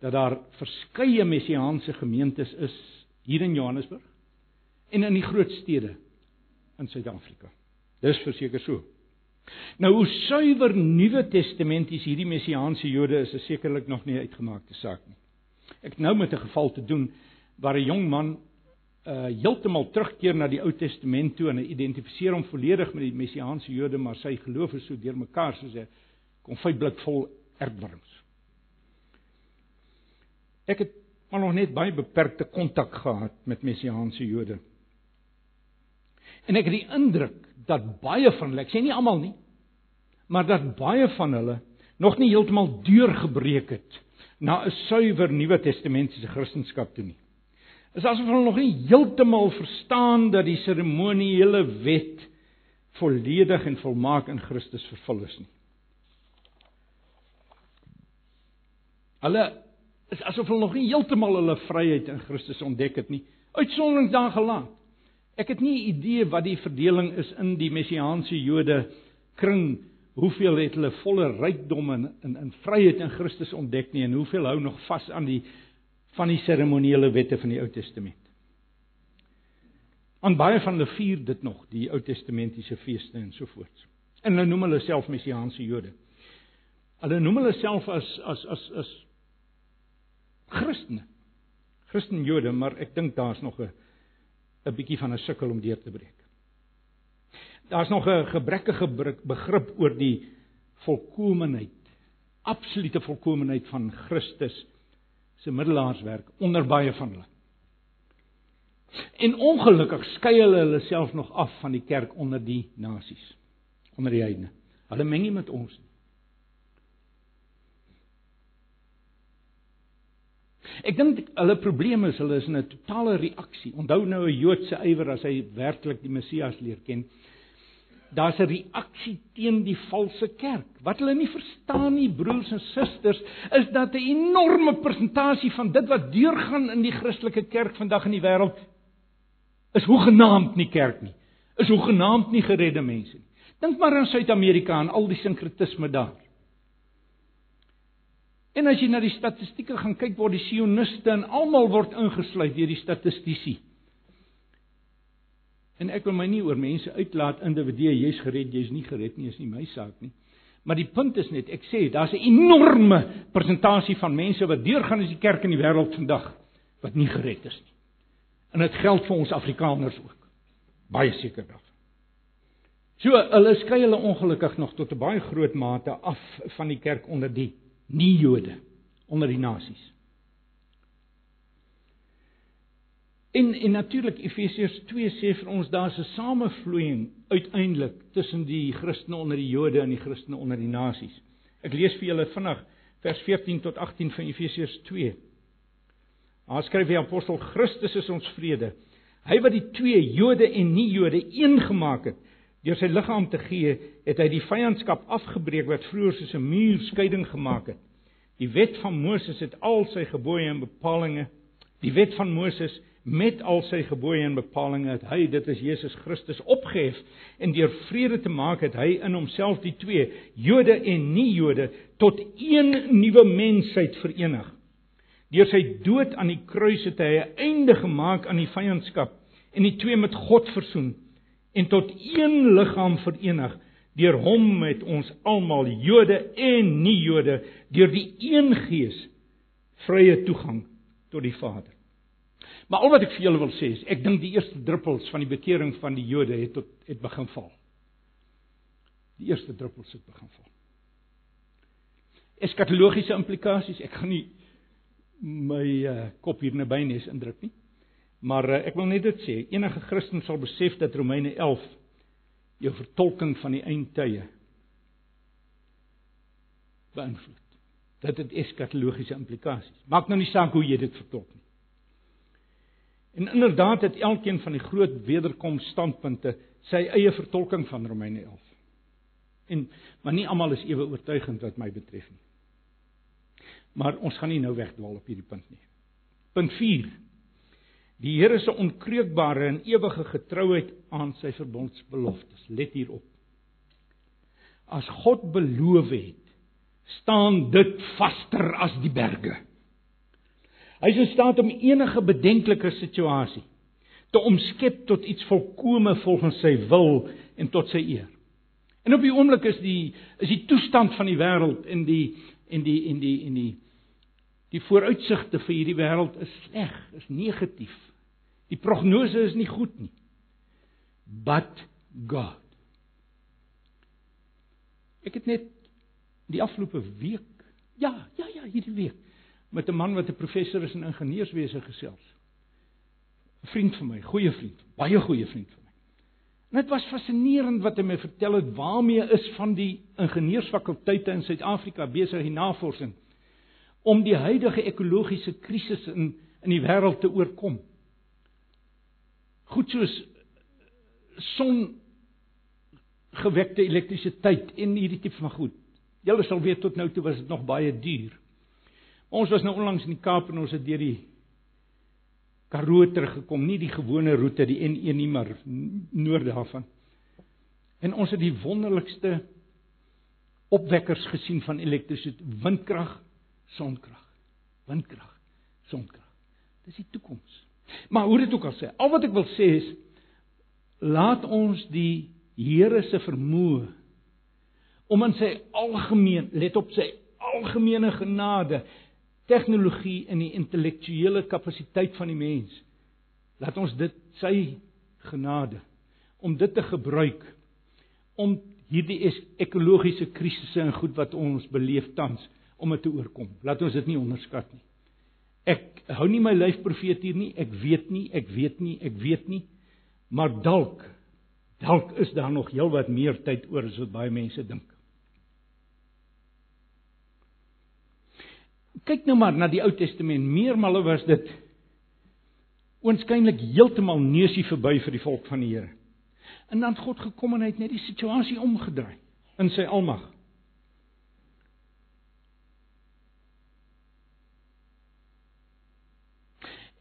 Speaker 1: dat daar verskeie messiaanse gemeentes is hier in Johannesburg en in die groot stede in Suid-Afrika. Dis verseker so. Nou hoe suiwer Nuwe Testamenties hierdie messiaanse Jode is, is sekerlik nog nie uitgemaakte saak nie. Ek het nou met 'n geval te doen waar 'n jong man uh heeltemal terugkeer na die Ou Testament toe en identifiseer hom volledig met die messiaanse Jode, maar sy geloof is so deurmekaar soos 'n konfytblik vol ertworms. Ek het maar nog net baie beperkte kontak gehad met messiaanse Jode. En ek het die indruk dat baie van hulle, ek sê nie almal nie, maar dat baie van hulle nog nie heeltemal deurgebreek het na 'n suiwer Nuwe Testamentiese Christendom toe nie. Is asof hulle nog nie heeltemal verstaan dat die seremoniele wet volledig en volmaak in Christus vervul is nie. Hulle is asof hulle nog nie heeltemal hulle vryheid in Christus ontdek het nie. Uitsonderings daar gelaat. Ek het nie 'n idee wat die verdeling is in die messiaanse Jode kring. Hoeveel het hulle volle rykdom en in in vryheid in Christus ontdek nie en hoeveel hou nog vas aan die van die seremoniele wette van die Ou Testament. Aan baie van hulle vier dit nog, die Ou Testamentiese feeste en so voort. En hulle noem hulle self messiaanse Jode. Hulle noem hulle self as as as as Christene. Christen Jode, maar ek dink daar's nog 'n 'n bietjie van 'n sukkel om deur te breek. Daar's nog 'n gebrekkige begrip oor die volkomeheid, absolute volkomeheid van Christus se middelaarswerk onder baie van hulle. En ongelukkig skei hulle hulle self nog af van die kerk onder die nasies, onder die heidene. Hulle meng nie met ons nie. Ek dink hulle probleem is hulle is in 'n totale reaksie. Onthou nou 'n Joodse ywer as hy werklik die Messias leer ken. Daar's 'n reaksie teen die valse kerk. Wat hulle nie verstaan nie, broers en susters, is dat 'n enorme persentasie van dit wat deurgaan in die Christelike kerk vandag in die wêreld is hoegenaamd nie kerk nie. Is hoegenaamd nie geredde mense nie. Dink maar aan Suid-Amerika en al die sinkretisme daar. En as jy na die statistieke gaan kyk, word die sioniste en almal word ingesluit deur die statistici. En ek wil my nie oor mense uitlaat individue jy's gered, jy's nie gered nie, is nie my saak nie. Maar die punt is net, ek sê daar's 'n enorme persentasie van mense wat deurgaan in die kerk in die wêreld vandag wat nie gered is nie. En dit geld vir ons Afrikaners ook. Baie seker daarvan. So hulle skei hulle ongelukkig nog tot 'n baie groot mate af van die kerk onder die nie Jode onder die nasies. En en natuurlik Efesiërs 2 sê vir ons daar's 'n samevloeiing uiteindelik tussen die Christene onder die Jode en die Christene onder die nasies. Ek lees vir julle vinnig vers 14 tot 18 van Efesiërs 2. Daar skryf die apostel Christus is ons vrede. Hy wat die twee Jode en nie Jode een gemaak het Deur sy liggaam te gee, het hy die vyandskap afgebreek wat vroeër soos 'n muur skeiding gemaak het. Die wet van Moses het al sy gebooie en bepalinge, die wet van Moses met al sy gebooie en bepalinge het hy, dit is Jesus Christus opgehef en deur vrede te maak het hy in homself die twee, Jode en nie-Jode, tot een nuwe mensheid verenig. Deur sy dood aan die kruis het hy 'n einde gemaak aan die vyandskap en die twee met God versoen en tot een liggaam verenig deur hom met ons almal Jode en nie Jode deur die een gees vrye toegang tot die Vader. Maar al wat ek vir julle wil sê is ek dink die eerste druppels van die bekering van die Jode het tot het begin val. die eerste druppel sout begin val. Eskatologiese implikasies, ek gaan nie my uh, kop hier naby nes indruk nie. Maar uh, ek wil net dit sê, enige Christen sal besef dat Romeine 11 jou vertolking van die eindtye beïnvloed. Dat dit eskatologiese implikasies. Maak nou nie saak hoe jy dit vertolk nie. En inderdaad het elkeen van die groot wederkoms standpunte sy eie vertolking van Romeine 11. En maar nie almal is ewe oortuigend wat my betref nie. Maar ons gaan nie nou wegdwaal op hierdie punt nie. Punt 4. Die Here se onkreukbare en ewige getrouheid aan sy verbondsbeloftes. Let hierop. As God beloof het, staan dit vaster as die berge. Hy is in staat om enige bedenklike situasie te omskep tot iets volkome volgens sy wil en tot sy eer. En op die oomblik is die is die toestand van die wêreld en die en die en die en die die vooruitsigte vir hierdie wêreld is sleg, is negatief. Die prognose is nie goed nie. But God. Ek het net die afgelope week, ja, ja, ja, hierdie week met 'n man wat 'n professor is in ingenieurswese gesels. 'n Vriend van my, goeie vriend, baie goeie vriend van my. En dit was fascinerend wat hy my vertel het waarmee is van die ingenieursfakulteite in Suid-Afrika besig in navorsing om die huidige ekologiese krisis in in die wêreld te oorkom. Goed soos son gewekte elektrisiteit en hierdie tipe van goed. Julle sal weet tot nou toe was dit nog baie duur. Ons was nou onlangs in die Kaap en ons het deur die Karoo teruggekom, nie die gewone roete die N1 nie, maar noord daarvan. En ons het die wonderlikste opwekkers gesien van elektrisiteit, windkrag, sonkrag. Windkrag, sonkrag. Dis die toekoms. Maar hoe dit ook al sê, al wat ek wil sê is laat ons die Here se vermoë om in sy algemeen, let op sy algemene genade, tegnologie en die intellektuele kapasiteit van die mens. Laat ons dit sy genade om dit te gebruik om hierdie ekologiese krisisse en goed wat ons beleef tans om dit te oorkom. Laat ons dit nie onderskat nie. Ek hou nie my lyf profeet hier nie. Ek weet nie, ek weet nie, ek weet nie. Maar dalk dalk is daar nog heelwat meer tyd oor as wat baie mense dink. Kyk nou maar na die Ou Testament. Meermale was dit oënskynlik heeltemal neusie verby vir die volk van die Here. En dan het God gekom en hy het net die situasie omgedraai in sy almag.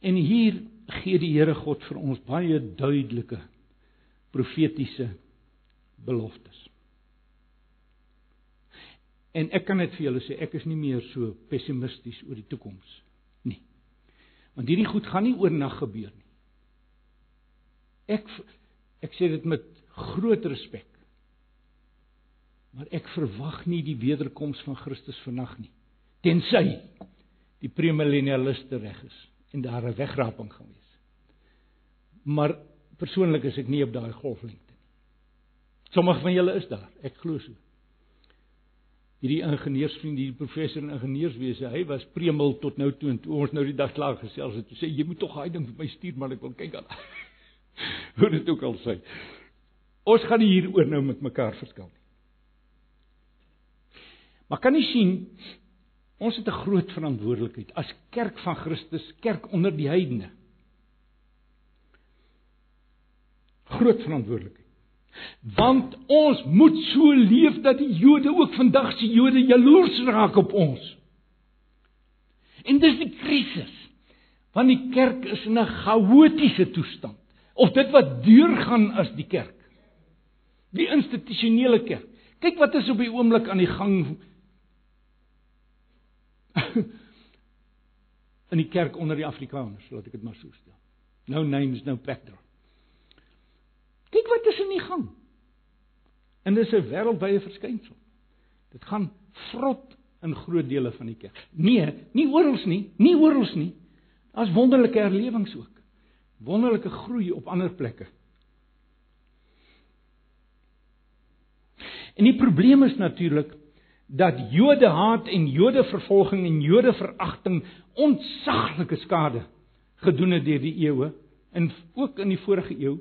Speaker 1: En hier gee die Here God vir ons baie duidelike profetiese beloftes. En ek kan net vir julle sê ek is nie meer so pessimisties oor die toekoms nie. Want hierdie goed gaan nie oornag gebeur nie. Ek ek sê dit met groot respek. Maar ek verwag nie die wederkoms van Christus vannag nie. Tensy die premillennialiste reg is en daar 'n wegraping gaan wees. Maar persoonlik is ek nie op daai golflengte nie. Sommige van julle is daar, ek glo so hierdie ingenieursvriend, die professor in ingenieurswese, hy was premel tot nou toe en toe ons nou die dag klaar gesels het, sê jy moet tog daai ding vir my stuur maar ek wil kyk aan. <laughs> Hoe dit ook al sê. Ons gaan nie hieroor nou met mekaar verskil nie. Maar kan jy sien ons het 'n groot verantwoordelikheid as kerk van Christus, kerk onder die heidene. Groot verantwoordelikheid. Want ons moet so leef dat die Jode ook vandag se Jode jaloers raak op ons. En dis die krisis. Want die kerk is in 'n chaotiese toestand. Of dit wat deurgaan as die kerk. Die institusionele kerk. Kyk wat is op die oomblik aan die gang <laughs> in die kerk onder die Afrikaners, laat ek dit maar so stel. No names, no pector. Kyk wat in die gang. En dis 'n wêreldwye verskynsel. Dit gaan vrot in groot dele van die kerk. Nee, nie oral nie, nie oral nie. Daar's wonderlike herlewings ook. Wonderlike groei op ander plekke. En die probleem is natuurlik dat Jode haat en Jode vervolging en Jode veragting ontsaglike skade gedoen het deur die eeue en ook in die vorige eeu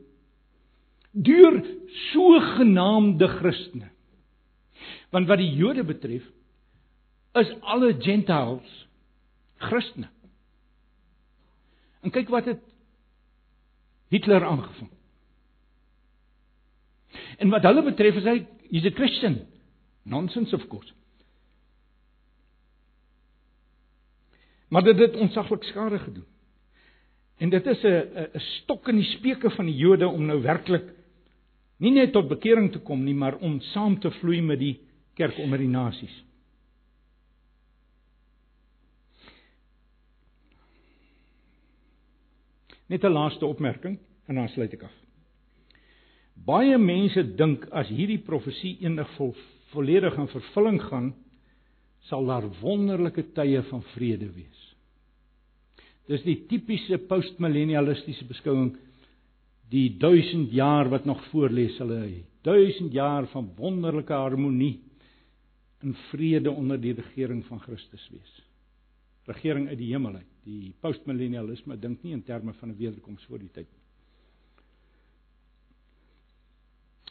Speaker 1: deur sogenaamde Christene. Want wat die Jode betref, is alle gentiles Christene. En kyk wat het Hitler aangevang. En wat hulle betref is hy he's a Christian. Nonsense of course. Maar dit het ontsaglik skade gedoen. En dit is 'n 'n stok in die speke van die Jode om nou werklik nie net tot bekering te kom nie, maar om saam te vloei met die kerk onder die nasies. Net 'n laaste opmerking en dan sluit ek af. Baie mense dink as hierdie profesie eendag vol, volledig in vervulling gaan, sal daar wonderlike tye van vrede wees. Dis die tipiese postmillennialistiese beskouing die 1000 jaar wat nog voorlê sal hy 1000 jaar van wonderlike harmonie in vrede onder die regering van Christus wees. Regering uit die hemel uit. Die postmillennialisme dink nie in terme van 'n wederkoms voor die tyd nie.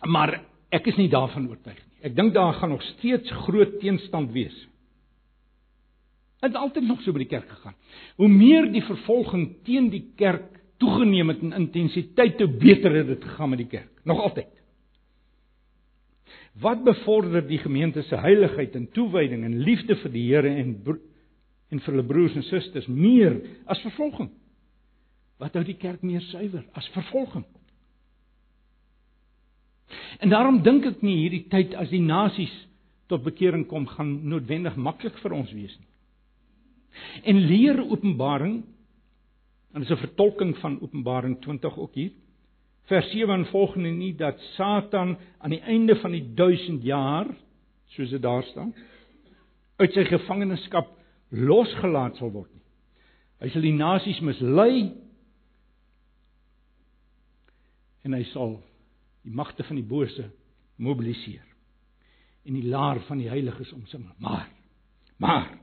Speaker 1: Maar ek is nie daarvan oortuig nie. Ek dink daar gaan nog steeds groot teenstand wees. Dit altyd nog so by die kerk gegaan. Hoe meer die vervolging teen die kerk toegeneem het in intensiteit, hoe beter het dit gegaan met die kerk. Nog altyd. Wat bevorder die gemeente se heiligheid en toewyding en liefde vir die Here en en vir hulle broers en susters meer as vervolging? Wat hou die kerk meer suiwer as vervolging? En daarom dink ek nie hierdie tyd as die nasies tot bekering kom gaan noodwendig maklik vir ons wees nie. En leer Openbaring en dis 'n vertolking van Openbaring 20 ook hier. Vers 7 en volgende nie dat Satan aan die einde van die 1000 jaar soos dit daar staan uit sy gevangenskap losgelaat sal word nie. Hy sal die nasies mislei en hy sal die magte van die bose mobiliseer en die laar van die heiliges omsing. Maar maar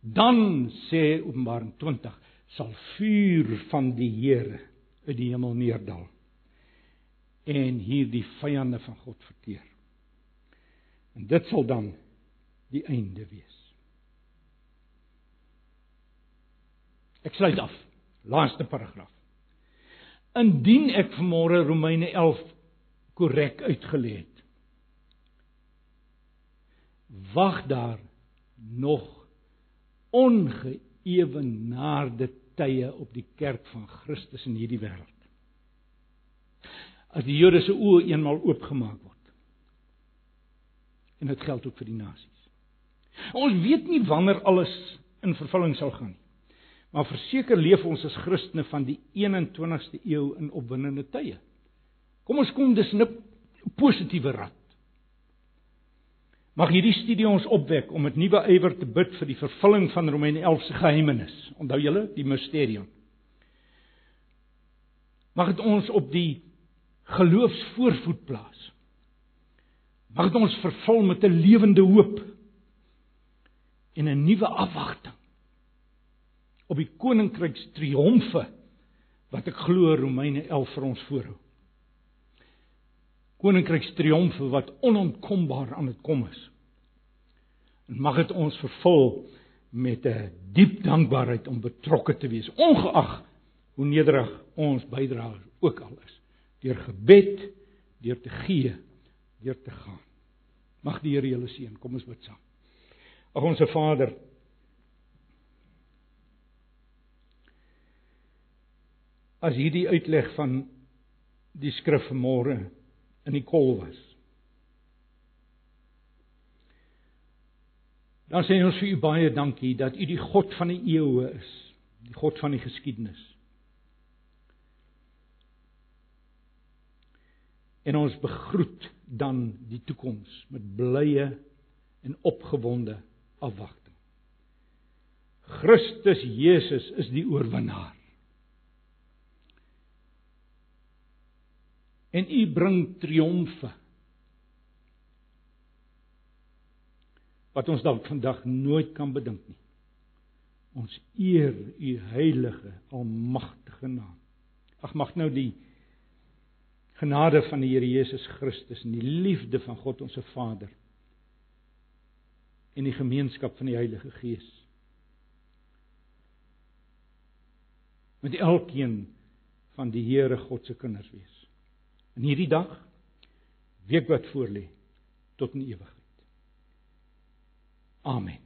Speaker 1: dan sê Openbaring 20 sal vuur van die Here uit die hemel neerdal en hierdie vyande van God verteer. En dit sal dan die einde wees. Ek sluit af. Laaste paragraaf. Indien ek vanmôre Romeine 11 korrek uitgelê het. Wag daar nog ongeëwenaarde tye op die kerk van Christus in hierdie wêreld. As die Jode se oë eenmal oopgemaak word. En dit geld ook vir die nasies. Ons weet nie wanneer alles in vervulling sal gaan nie. Maar verseker leef ons as Christene van die 21ste eeu in opwindende tye. Kom ons kom dis 'n positiewe rad. Mag hierdie studie ons opwek om met nuwe ywer te bid vir die vervulling van Romeine 11 se geheimenis. Onthou julle die mysterium. Mag dit ons op die geloofsvoorvoet plaas. Mag dit ons vervul met 'n lewende hoop en 'n nuwe afwagting op die koninkryks triomfe wat ek glo Romeine 11 vir ons voorhou koninkryks triomfe wat onontkombaar aan dit kom is. En mag dit ons vervul met 'n diep dankbaarheid om betrokke te wees, ongeag hoe nederig ons bydrae ook al is, deur gebed, deur te gee, deur te gaan. Mag die Here julle seën. Kom ons bid saam. Ag onsse Vader, as hierdie uitleg van die skrif vanmôre in die kol was. Dan sê ons vir u baie dankie dat u die God van die eeue is, die God van die geskiedenis. En ons begroet dan die toekoms met blye en opgewonde afwagting. Christus Jesus is die oorwinnaar. En u bring triomfe wat ons dalk vandag nooit kan bedink nie. Ons eer u heilige, almagtige naam. Ag mag nou die genade van die Here Jesus Christus en die liefde van God ons se Vader en die gemeenskap van die Heilige Gees met elkeen van die Here God se kinders wees. In hierdie dag week wat voorlê tot in ewigheid. Amen.